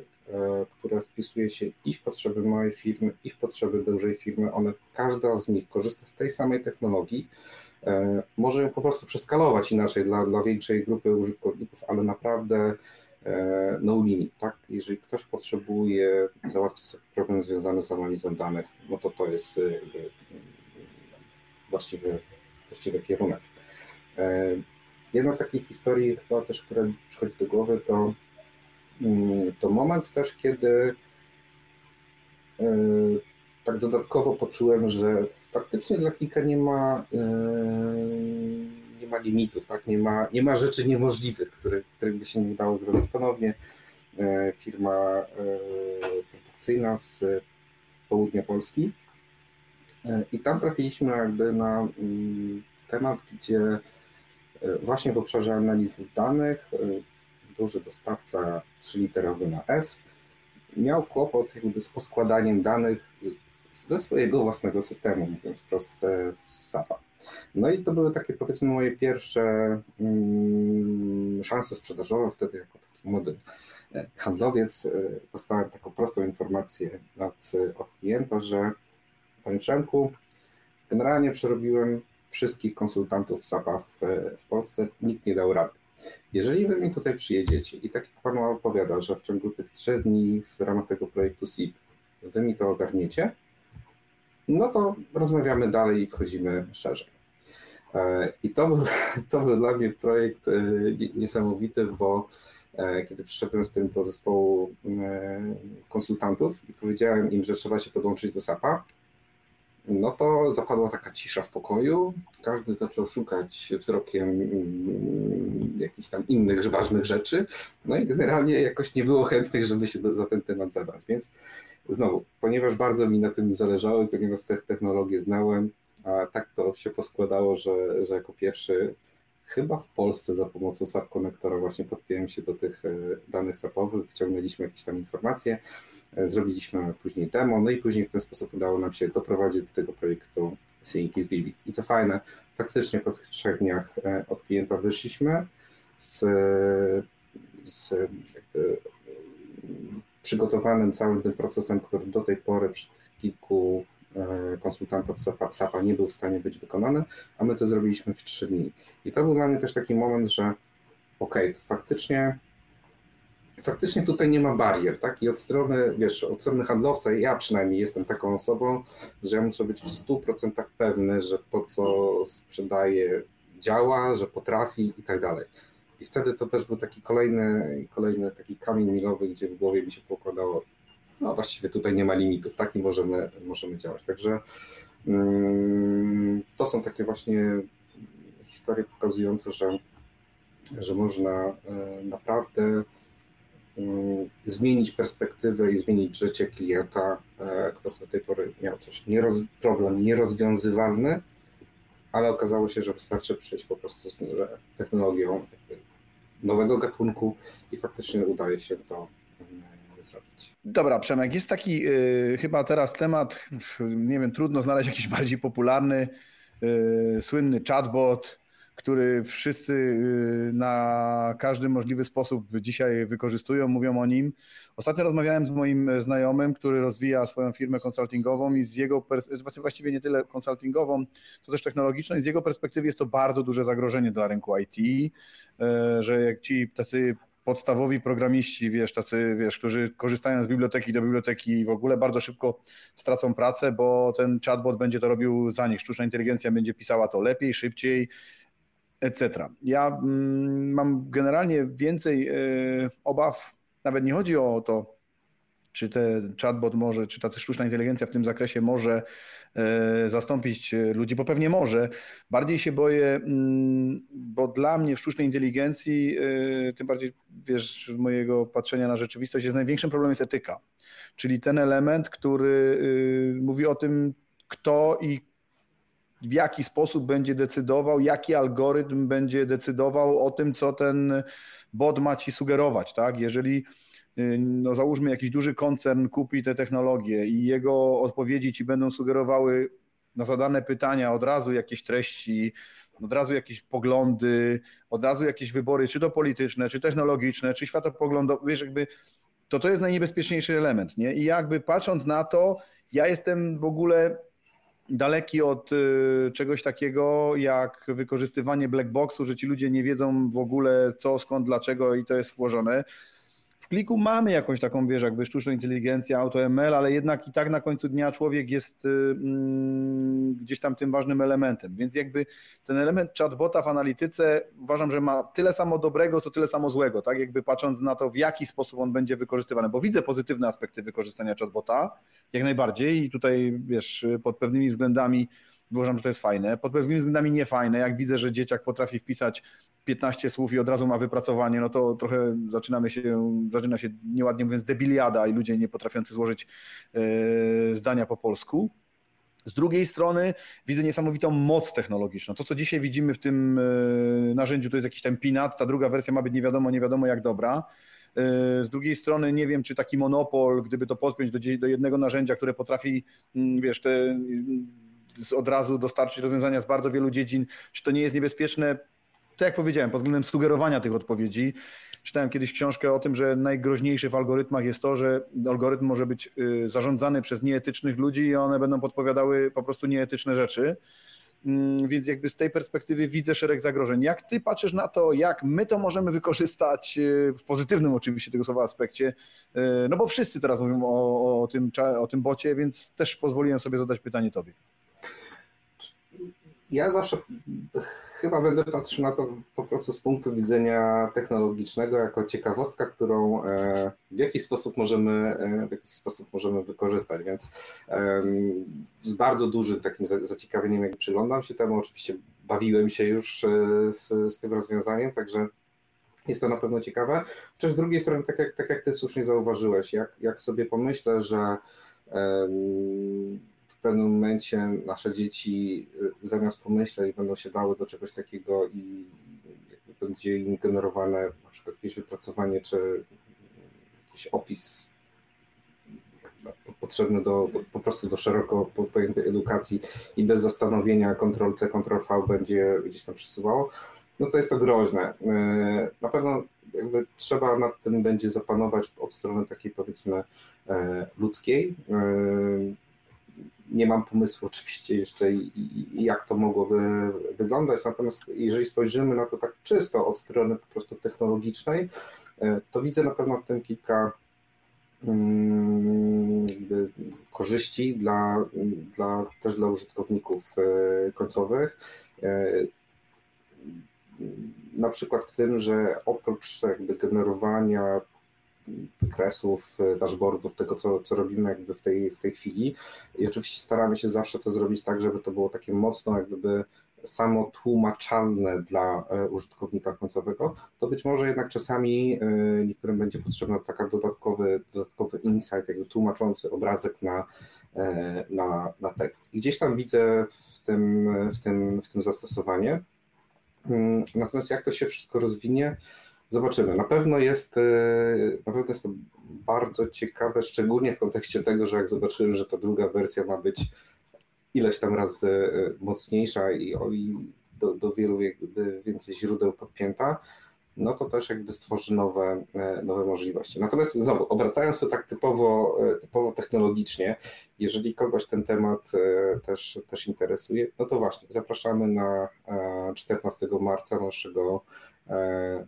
które wpisuje się i w potrzeby małej firmy, i w potrzeby dużej firmy. One, każda z nich korzysta z tej samej technologii, może ją po prostu przeskalować inaczej dla, dla większej grupy użytkowników, ale naprawdę E, no limit, tak? Jeżeli ktoś potrzebuje załatwić sobie problem związany z analizą danych, no to to jest e, właściwy, właściwy kierunek. E, jedna z takich historii chyba też, która przychodzi do głowy, to, mm, to moment też, kiedy tak dodatkowo poczułem, że faktycznie dla kilka nie ma nie ma limitów, tak? nie, ma, nie ma rzeczy niemożliwych, których, których by się nie udało zrobić ponownie. E, firma e, produkcyjna z południa Polski. E, I tam trafiliśmy jakby na mm, temat, gdzie właśnie w obszarze analizy danych duży dostawca trzyliterowy na S miał kłopot jakby z poskładaniem danych ze swojego własnego systemu, mówiąc wprost z SAP-a. No i to były takie powiedzmy moje pierwsze mm, szanse sprzedażowe wtedy jako taki młody e, handlowiec. E, dostałem taką prostą informację od, od klienta, że panie Przemku, generalnie przerobiłem wszystkich konsultantów SAP-a w, w Polsce, nikt nie dał rady. Jeżeli wy mi tutaj przyjedziecie i tak jak Pan opowiada, że w ciągu tych trzech dni w ramach tego projektu SIP wy mi to ogarniecie, no to rozmawiamy dalej i wchodzimy szerzej. E, I to był, to był dla mnie projekt e, niesamowity, bo e, kiedy przyszedłem z tym do zespołu konsultantów i powiedziałem im, że trzeba się podłączyć do SAP-a, no to zapadła taka cisza w pokoju. Każdy zaczął szukać wzrokiem mm, jakichś tam innych ważnych rzeczy. No i generalnie jakoś nie było chętnych, żeby się za ten temat zabrać. Więc znowu, ponieważ bardzo mi na tym zależało, ponieważ te technologie znałem, a tak to się poskładało, że, że jako pierwszy chyba w Polsce za pomocą SAP konektora właśnie podpiąłem się do tych e, danych SAP-owych, wyciągnęliśmy jakieś tam informacje, e, zrobiliśmy później demo, no i później w ten sposób udało nam się doprowadzić do tego projektu Synki z Bibi. I co fajne, faktycznie po tych trzech dniach e, od klienta wyszliśmy z, z przygotowanym całym tym procesem, który do tej pory przez tych kilku E, konsultantów SAP-a nie był w stanie być wykonany, a my to zrobiliśmy w trzy dni. I to był dla mnie też taki moment, że okej, okay, faktycznie faktycznie tutaj nie ma barier, tak? I od strony, wiesz, od strony handlowca, ja przynajmniej jestem taką osobą, że ja muszę być w 100% pewny, że to, co sprzedaje, działa, że potrafi i tak dalej. I wtedy to też był taki kolejny, kolejny taki kamień milowy, gdzie w głowie mi się pokładało, no właściwie tutaj nie ma limitów, tak? I możemy, możemy działać. Także mm, to są takie właśnie historie pokazujące, że, że można e, naprawdę mm, zmienić perspektywę i zmienić życie klienta, e, który do tej pory miał coś nieroz, problem nierozwiązywalny, ale okazało się, że wystarczy przyjść po prostu z technologią nowego gatunku i faktycznie udaje się to zrobić. Dobra, Przemek, jest taki yy, chyba teraz temat, nie wiem, trudno znaleźć jakiś bardziej popularny, yy, słynny chatbot, który wszyscy y, na każdy możliwy sposób dzisiaj wykorzystują, mówią o nim. Ostatnio rozmawiałem z moim znajomym, który rozwija swoją firmę konsultingową i z jego, właściwie nie tyle konsultingową, to też technologiczną i z jego perspektywy jest to bardzo duże zagrożenie dla rynku IT, y, że jak ci tacy podstawowi programiści, wiesz, tacy, wiesz, którzy korzystają z biblioteki do biblioteki w ogóle bardzo szybko stracą pracę, bo ten chatbot będzie to robił za nich. Sztuczna inteligencja będzie pisała to lepiej, szybciej, etc. Ja mm, mam generalnie więcej y, obaw, nawet nie chodzi o to, czy ten chatbot może, czy ta sztuczna inteligencja w tym zakresie może e, zastąpić e, ludzi, bo pewnie może. Bardziej się boję, mm, bo dla mnie w sztucznej inteligencji, e, tym bardziej wiesz, mojego patrzenia na rzeczywistość, jest największym problemem jest etyka. Czyli ten element, który mówi o tym, kto i w jaki sposób będzie decydował, jaki algorytm będzie decydował o tym, co ten bot ma ci sugerować. Tak? Jeżeli Y, no załóżmy jakiś duży koncern kupi te technologie i jego odpowiedzi ci będą sugerowały na zadane pytania od razu jakieś treści, od razu jakieś poglądy, od razu jakieś wybory, czy to polityczne, czy technologiczne, czy światopoglądowe, wiesz, jakby to to jest najniebezpieczniejszy element, nie? I jakby patrząc na to, ja jestem w ogóle daleki od y, czegoś takiego jak wykorzystywanie black boxu, że ci ludzie nie wiedzą w ogóle co, skąd, dlaczego i to jest włożone w kliku mamy jakąś taką, wiesz, jakby sztuczną inteligencję, AutoML, ale jednak i tak na końcu dnia człowiek jest y, mm, gdzieś tam tym ważnym elementem. Więc jakby ten element chatbota w analityce uważam, że ma tyle samo dobrego, co tyle samo złego, tak? Jakby patrząc na to, w jaki sposób on będzie wykorzystywany, bo widzę pozytywne aspekty wykorzystania chatbota, jak najbardziej i tutaj, wiesz, pod pewnymi względami uważam, że to jest fajne. Pod pewnymi względami nie fajne. Jak widzę, że dzieciak potrafi wpisać 15 słów i od razu ma wypracowanie, no to trochę zaczynamy się, zaczyna się nieładnie mówiąc debiliada i ludzie nie potrafiący złożyć e, zdania po polsku. Z drugiej strony widzę niesamowitą moc technologiczną. To, co dzisiaj widzimy w tym e, narzędziu, to jest jakiś ten pinat, ta druga wersja ma być nie wiadomo, nie wiadomo jak dobra. E, z drugiej strony nie wiem, czy taki monopol, gdyby to podpiąć do, do jednego narzędzia, które potrafi, mm, wiesz, te od razu dostarczyć rozwiązania z bardzo wielu dziedzin, czy to nie jest niebezpieczne tak jak powiedziałem, pod względem sugerowania tych odpowiedzi. Czytałem kiedyś książkę o tym, że najgroźniejsze w algorytmach jest to, że algorytm może być y, zarządzany przez nieetycznych ludzi i one będą podpowiadały po prostu nieetyczne rzeczy. Mm, więc jakby z tej perspektywy widzę szereg zagrożeń. Jak ty patrzysz na to, jak my to możemy wykorzystać y, w pozytywnym oczywiście tego słowa aspekcie? Y, no bo wszyscy teraz mówią o, o, tym, o tym bocie, więc też pozwoliłem sobie zadać pytanie tobie. Ja zawsze chyba będę patrzył na to po prostu z punktu widzenia technologicznego jako ciekawostka, którą e, w jakiś sposób możemy, e, w jakiś sposób możemy wykorzystać, więc z bardzo dużym takim zaciekawieniem jak przyglądam się temu, oczywiście bawiłem się już e, z, z tym rozwiązaniem, także jest to na pewno ciekawe. Chociaż z drugiej strony, tak jak, tak jak ty słusznie zauważyłeś, jak, jak sobie pomyślę, że pewnym momencie nasze dzieci y, zamiast pomyśleć będą się dały do czegoś takiego i będzie im generowane na przykład jakieś wypracowanie czy jakiś opis potrzebny do, do, po prostu do szeroko pojętej edukacji i bez zastanowienia Ctrl-C, Ctrl-V będzie gdzieś tam przesuwało, no to jest to groźne. Y, na pewno jakby trzeba nad tym będzie zapanować od strony takiej powiedzmy e, ludzkiej, y, nie mam pomysłu oczywiście jeszcze, jak to mogłoby wyglądać, natomiast jeżeli spojrzymy na to tak czysto od strony po prostu technologicznej, e, to widzę na pewno w tym kilka mm, korzyści dla, dla, też dla użytkowników e, końcowych. E, na przykład w tym, że oprócz jakby generowania wykresów, e, dashboardów, tego, co, co robimy jakby w tej, w tej chwili. I oczywiście staramy się zawsze to zrobić tak, żeby to było takie mocno jakby samo tłumaczalne dla e, użytkownika końcowego, to być może jednak czasami e, niektórym będzie potrzebny taka dodatkowy, dodatkowy insight, jakby tłumaczący obrazek na, na, na tekst. I gdzieś tam widzę w tym, w tym, w tym zastosowanie. Mm, natomiast jak to się wszystko rozwinie, Zobaczymy. Na pewno jest, e, na pewno jest to bardzo ciekawe, szczególnie w kontekście tego, że jak zobaczyłem, że ta druga wersja ma być ileś tam razy e, mocniejsza i, do, do wielu więcej źródeł podpięta, no to też jakby stworzy nowe, e, nowe możliwości. Natomiast znowu, obracając to tak typowo, typowo technologicznie, jeżeli kogoś ten temat też, też interesuje, no to właśnie zapraszamy na 14 marca naszego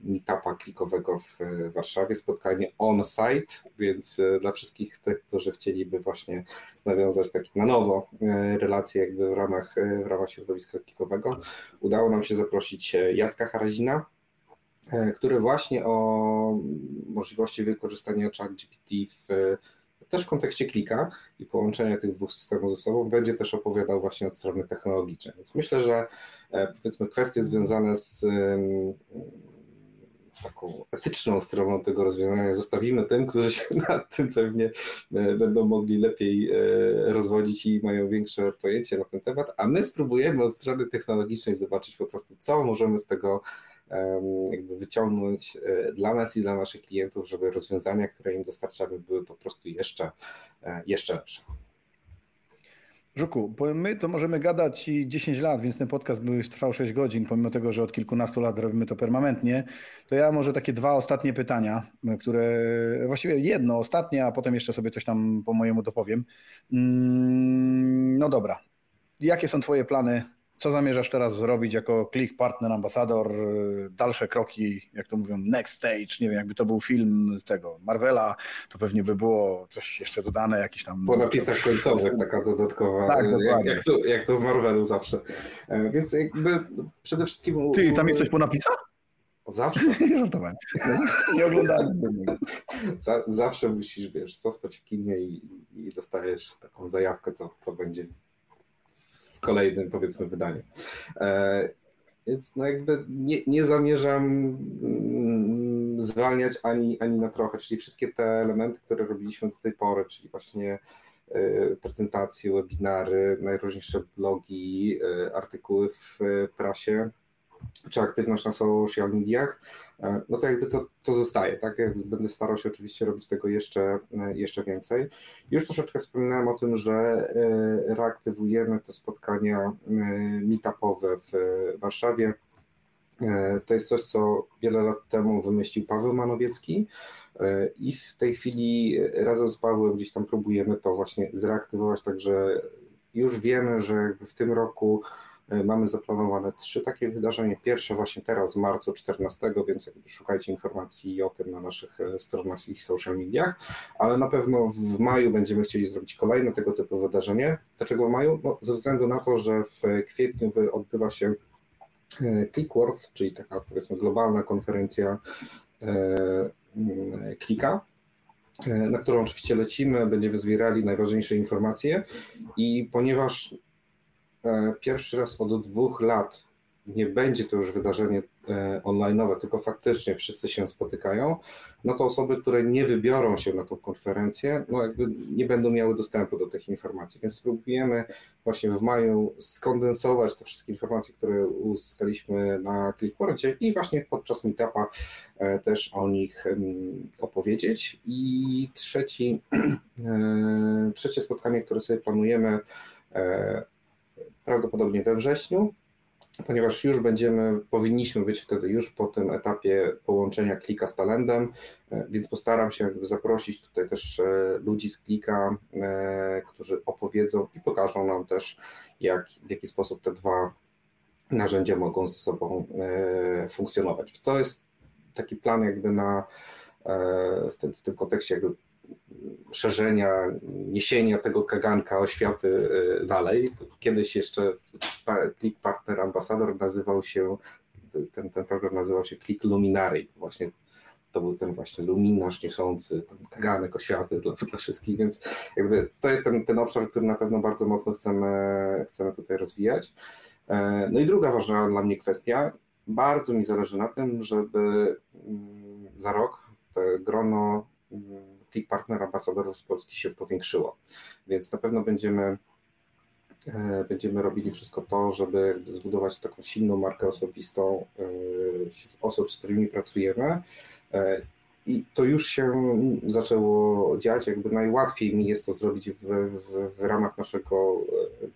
meetupa klikowego w Warszawie, spotkanie on-site, więc e, dla wszystkich tych, którzy chcieliby właśnie nawiązać tak na nowo e, relacje jakby w ramach, w ramach środowiska klikowego, udało nam się zaprosić Jacka Harazina, który właśnie o możliwości wykorzystania ChatGPT w też w kontekście klika i połączenia tych dwóch systemów ze sobą będzie też opowiadał właśnie od strony technologicznej. Więc myślę, że e, powiedzmy kwestie związane z taką etyczną stroną tego rozwiązania zostawimy tym, którzy się nad tym pewnie e, będą mogli lepiej e, rozwodzić i mają większe pojęcie na ten temat, a my spróbujemy od strony technologicznej zobaczyć po prostu, co możemy z tego jakby wyciągnąć e, dla nas i dla naszych klientów, żeby rozwiązania, które im dostarczamy, były po prostu jeszcze, e, jeszcze lepsze. Żuku, bo my to możemy gadać 10 lat, więc ten podcast by trwał 6 godzin, pomimo tego, że od kilkunastu lat robimy to permanentnie. To ja może takie dwa ostatnie pytania, które właściwie jedno ostatnie, a potem jeszcze sobie coś tam po mojemu dopowiem. Mm, no dobra. Jakie są Twoje plany co zamierzasz teraz zrobić jako Click Partner Ambasador? Dalsze kroki, jak to mówią, next stage. Nie wiem, jakby to był film z tego Marvela, to pewnie by było coś jeszcze dodane, jakiś tam. Po napisach końcowych taka dodatkowa. Tak, jak, jak, to, jak to w Marvelu zawsze. E, więc jakby przede wszystkim. Ty, tam jest coś po napisach? Zawsze. Nie oglądałem. zawsze musisz, wiesz, zostać w kinie i, i dostajesz taką zajawkę, co, co będzie w kolejnym, powiedzmy, wydaniu. E, więc no jakby nie, nie zamierzam mm, zwalniać ani, ani na trochę, czyli wszystkie te elementy, które robiliśmy do tej pory, czyli właśnie e, prezentacje, webinary, najróżniejsze blogi, e, artykuły w prasie, czy aktywność na social mediach, e, no to jakby to, to zostaje, tak? Będę starał się oczywiście robić tego jeszcze, e, jeszcze więcej. Już troszeczkę wspominałem o tym, że e, reaktywujemy te spotkania meetupowe w Warszawie. To jest coś, co wiele lat temu wymyślił Paweł Manowiecki i w tej chwili razem z Pawłem gdzieś tam próbujemy to właśnie zreaktywować, także już wiemy, że w tym roku Mamy zaplanowane trzy takie wydarzenia. Pierwsze właśnie teraz w marcu 14, więc szukajcie informacji o tym na naszych stronach i social mediach, ale na pewno w maju będziemy chcieli zrobić kolejne tego typu wydarzenie. Dlaczego w maju? No, ze względu na to, że w kwietniu odbywa się Clickworld, czyli taka powiedzmy globalna konferencja Klika, na którą oczywiście lecimy, będziemy zbierali najważniejsze informacje i ponieważ e, pierwszy raz od dwóch lat nie będzie to już wydarzenie e, online'owe, tylko faktycznie wszyscy się spotykają, no to osoby, które nie wybiorą się na tą konferencję, no jakby nie będą miały dostępu do tych informacji. Więc spróbujemy właśnie w maju skondensować te wszystkie informacje, które uzyskaliśmy na Clickwordzie i właśnie podczas meetupa e, też o nich opowiedzieć. I trzeci, e, trzecie spotkanie, które sobie planujemy prawdopodobnie we wrześniu, ponieważ już będziemy, powinniśmy być wtedy już po tym etapie połączenia klika z talendem, e, więc postaram się jakby zaprosić tutaj też e, ludzi z klika, e, którzy opowiedzą i pokażą nam też, jak, w jaki sposób te dwa narzędzia mogą ze sobą funkcjonować. To jest taki plan jakby na w tym, w tym kontekście jakby szerzenia, niesienia tego kaganka oświaty y, dalej. Kiedyś jeszcze Click Partner Ambassador nazywał się, ten, ten program nazywał się Click Luminary. Właśnie to był ten właśnie luminarz niosący, kaganek oświaty dla, dla wszystkich, więc jakby to jest ten, ten obszar, który na pewno bardzo mocno chcemy, chcemy tutaj rozwijać. E, no i druga ważna dla mnie kwestia, bardzo mi zależy na tym, żeby mm, za rok te grono mm, tych partner ambasadorów z Polski się powiększyło. Więc na pewno będziemy, e, będziemy robili wszystko to, żeby zbudować taką silną markę osobistą e, osób, z którymi pracujemy. E, I to już się zaczęło dziać. Jakby najłatwiej mi jest to zrobić w, w, w ramach naszego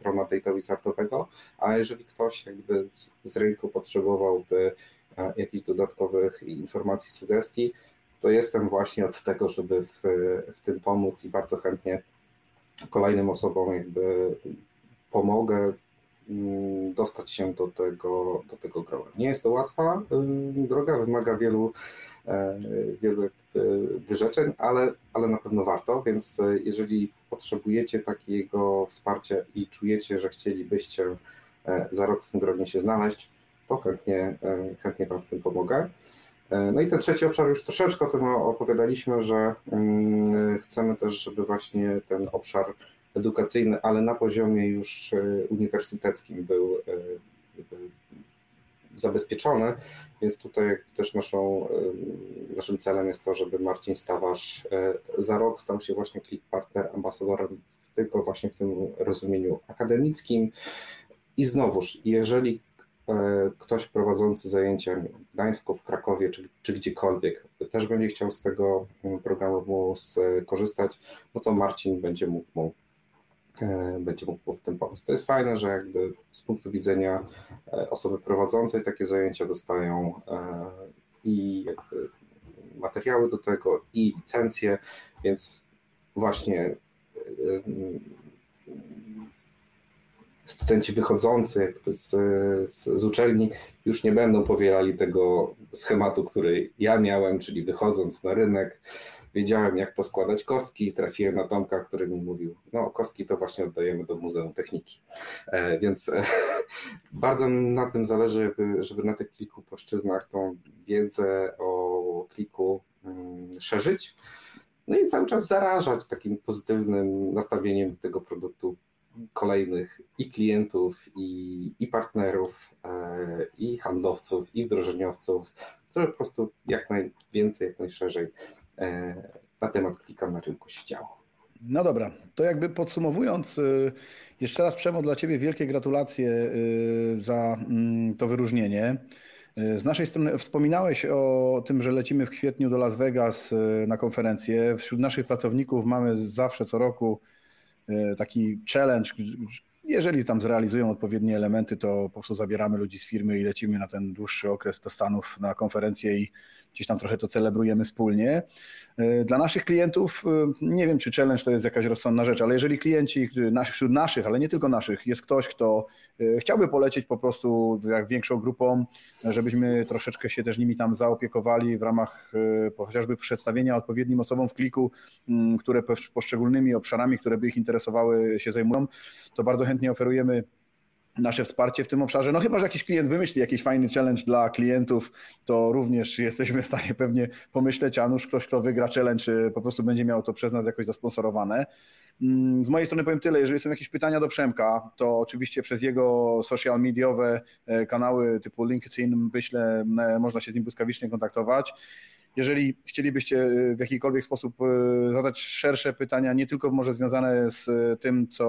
grona data wizardowego, a jeżeli ktoś jakby z rynku potrzebowałby jakichś dodatkowych informacji, sugestii, to jestem właśnie od tego, żeby w, w tym pomóc i bardzo chętnie kolejnym osobom jakby pomogę mm, dostać się do tego, do tego grona. Nie jest to łatwa y, droga, wymaga wielu, e, wielu wyrzeczeń, ale, ale na pewno warto, więc e, jeżeli potrzebujecie takiego wsparcia i czujecie, że chcielibyście e, za rok w tym gronie się znaleźć, to chętnie, chętnie Wam w tym pomogę. E, no i ten trzeci obszar już troszeczkę o tym opowiadaliśmy, że mm, chcemy też, żeby właśnie ten obszar edukacyjny, ale na poziomie już e, uniwersyteckim był e, zabezpieczony, więc tutaj też naszą, naszym celem jest to, żeby Marcin Stawarz za rok stał się właśnie Click Partner ambasadorem tylko właśnie w tym rozumieniu akademickim. I znowuż, jeżeli ktoś prowadzący zajęcia w Gdańsku, w Krakowie czy, czy gdziekolwiek też będzie chciał z tego mm, programu skorzystać, no to Marcin będzie mógł mu e, będzie mógł w tym pomóc. To jest fajne, że jakby z punktu widzenia e, osoby prowadzącej takie zajęcia dostają i materiały do tego i licencje, więc właśnie studenci wychodzący z, z, z, uczelni już nie będą powielali tego schematu, który ja miałem, czyli wychodząc na rynek, wiedziałem jak poskładać kostki, trafiłem na Tomka, który mi mówił, no kostki to właśnie oddajemy do Muzeum Techniki. E, więc e, bardzo na tym zależy, żeby, żeby na tych kilku płaszczyznach tą wiedzę o kliku mm, szerzyć. No i cały czas zarażać takim pozytywnym nastawieniem do tego produktu kolejnych i klientów, i, i partnerów, e, i handlowców, i wdrożeniowców, żeby po prostu jak najwięcej, jak najszerzej e, na temat klika na rynku się działo. No dobra, to jakby podsumowując, y, jeszcze raz Przemo dla Ciebie wielkie gratulacje y, za mm, to wyróżnienie. Y, z naszej strony wspominałeś o tym, że lecimy w kwietniu do Las Vegas na konferencję. Wśród naszych pracowników mamy zawsze co roku taki challenge, jeżeli tam zrealizują odpowiednie elementy, to po prostu zabieramy ludzi z firmy i lecimy na ten dłuższy okres do Stanów na konferencję i gdzieś tam trochę to celebrujemy wspólnie. Dla naszych klientów, nie wiem czy challenge to jest jakaś rozsądna rzecz, ale jeżeli klienci wśród naszych, ale nie tylko naszych, jest ktoś, kto chciałby polecieć po prostu jak większą grupą, żebyśmy troszeczkę się też nimi tam zaopiekowali w ramach chociażby przedstawienia odpowiednim osobom w kliku, mm, które poszczególnymi obszarami, które by ich interesowały się zajmują, to bardzo chętnie oferujemy nasze wsparcie w tym obszarze. No chyba, że jakiś klient wymyśli jakiś fajny challenge dla klientów, to również jesteśmy w stanie pewnie pomyśleć, a nuż ktoś, kto wygra challenge, po prostu będzie miał to przez nas jakoś zasponsorowane. Mm, z mojej strony powiem tyle, jeżeli są jakieś pytania do Przemka, to oczywiście przez jego social mediowe e, kanały typu LinkedIn, myślę, można się z nim błyskawicznie kontaktować. Jeżeli chcielibyście e, w jakikolwiek sposób e, zadać szersze pytania, nie tylko może związane z e, tym, co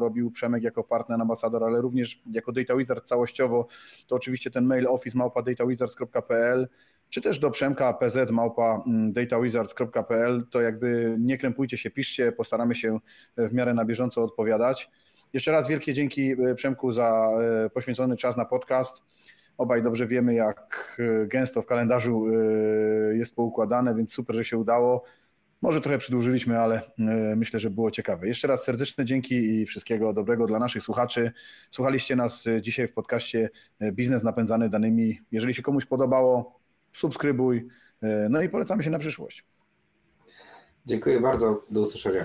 robił Przemek jako partner, ambasador, ale również jako Data Wizard całościowo, to oczywiście ten mail office małpa datawizards.pl czy też do Przemka pz małpa mm, datawizards.pl, to jakby nie krępujcie się, piszcie, postaramy się w miarę na bieżąco odpowiadać. Jeszcze raz wielkie dzięki Przemku za poświęcony czas na podcast. Obaj dobrze wiemy, jak e, gęsto w kalendarzu e, jest poukładane, więc super, że się udało. Może trochę przedłużyliśmy, ale e, myślę, że było ciekawe. Jeszcze raz serdeczne dzięki i wszystkiego dobrego dla naszych słuchaczy. Słuchaliście nas dzisiaj w podcaście Biznes napędzany danymi. Jeżeli się komuś podobało, subskrybuj. No i polecamy się na przyszłość. Dziękuję bardzo. Do usłyszenia.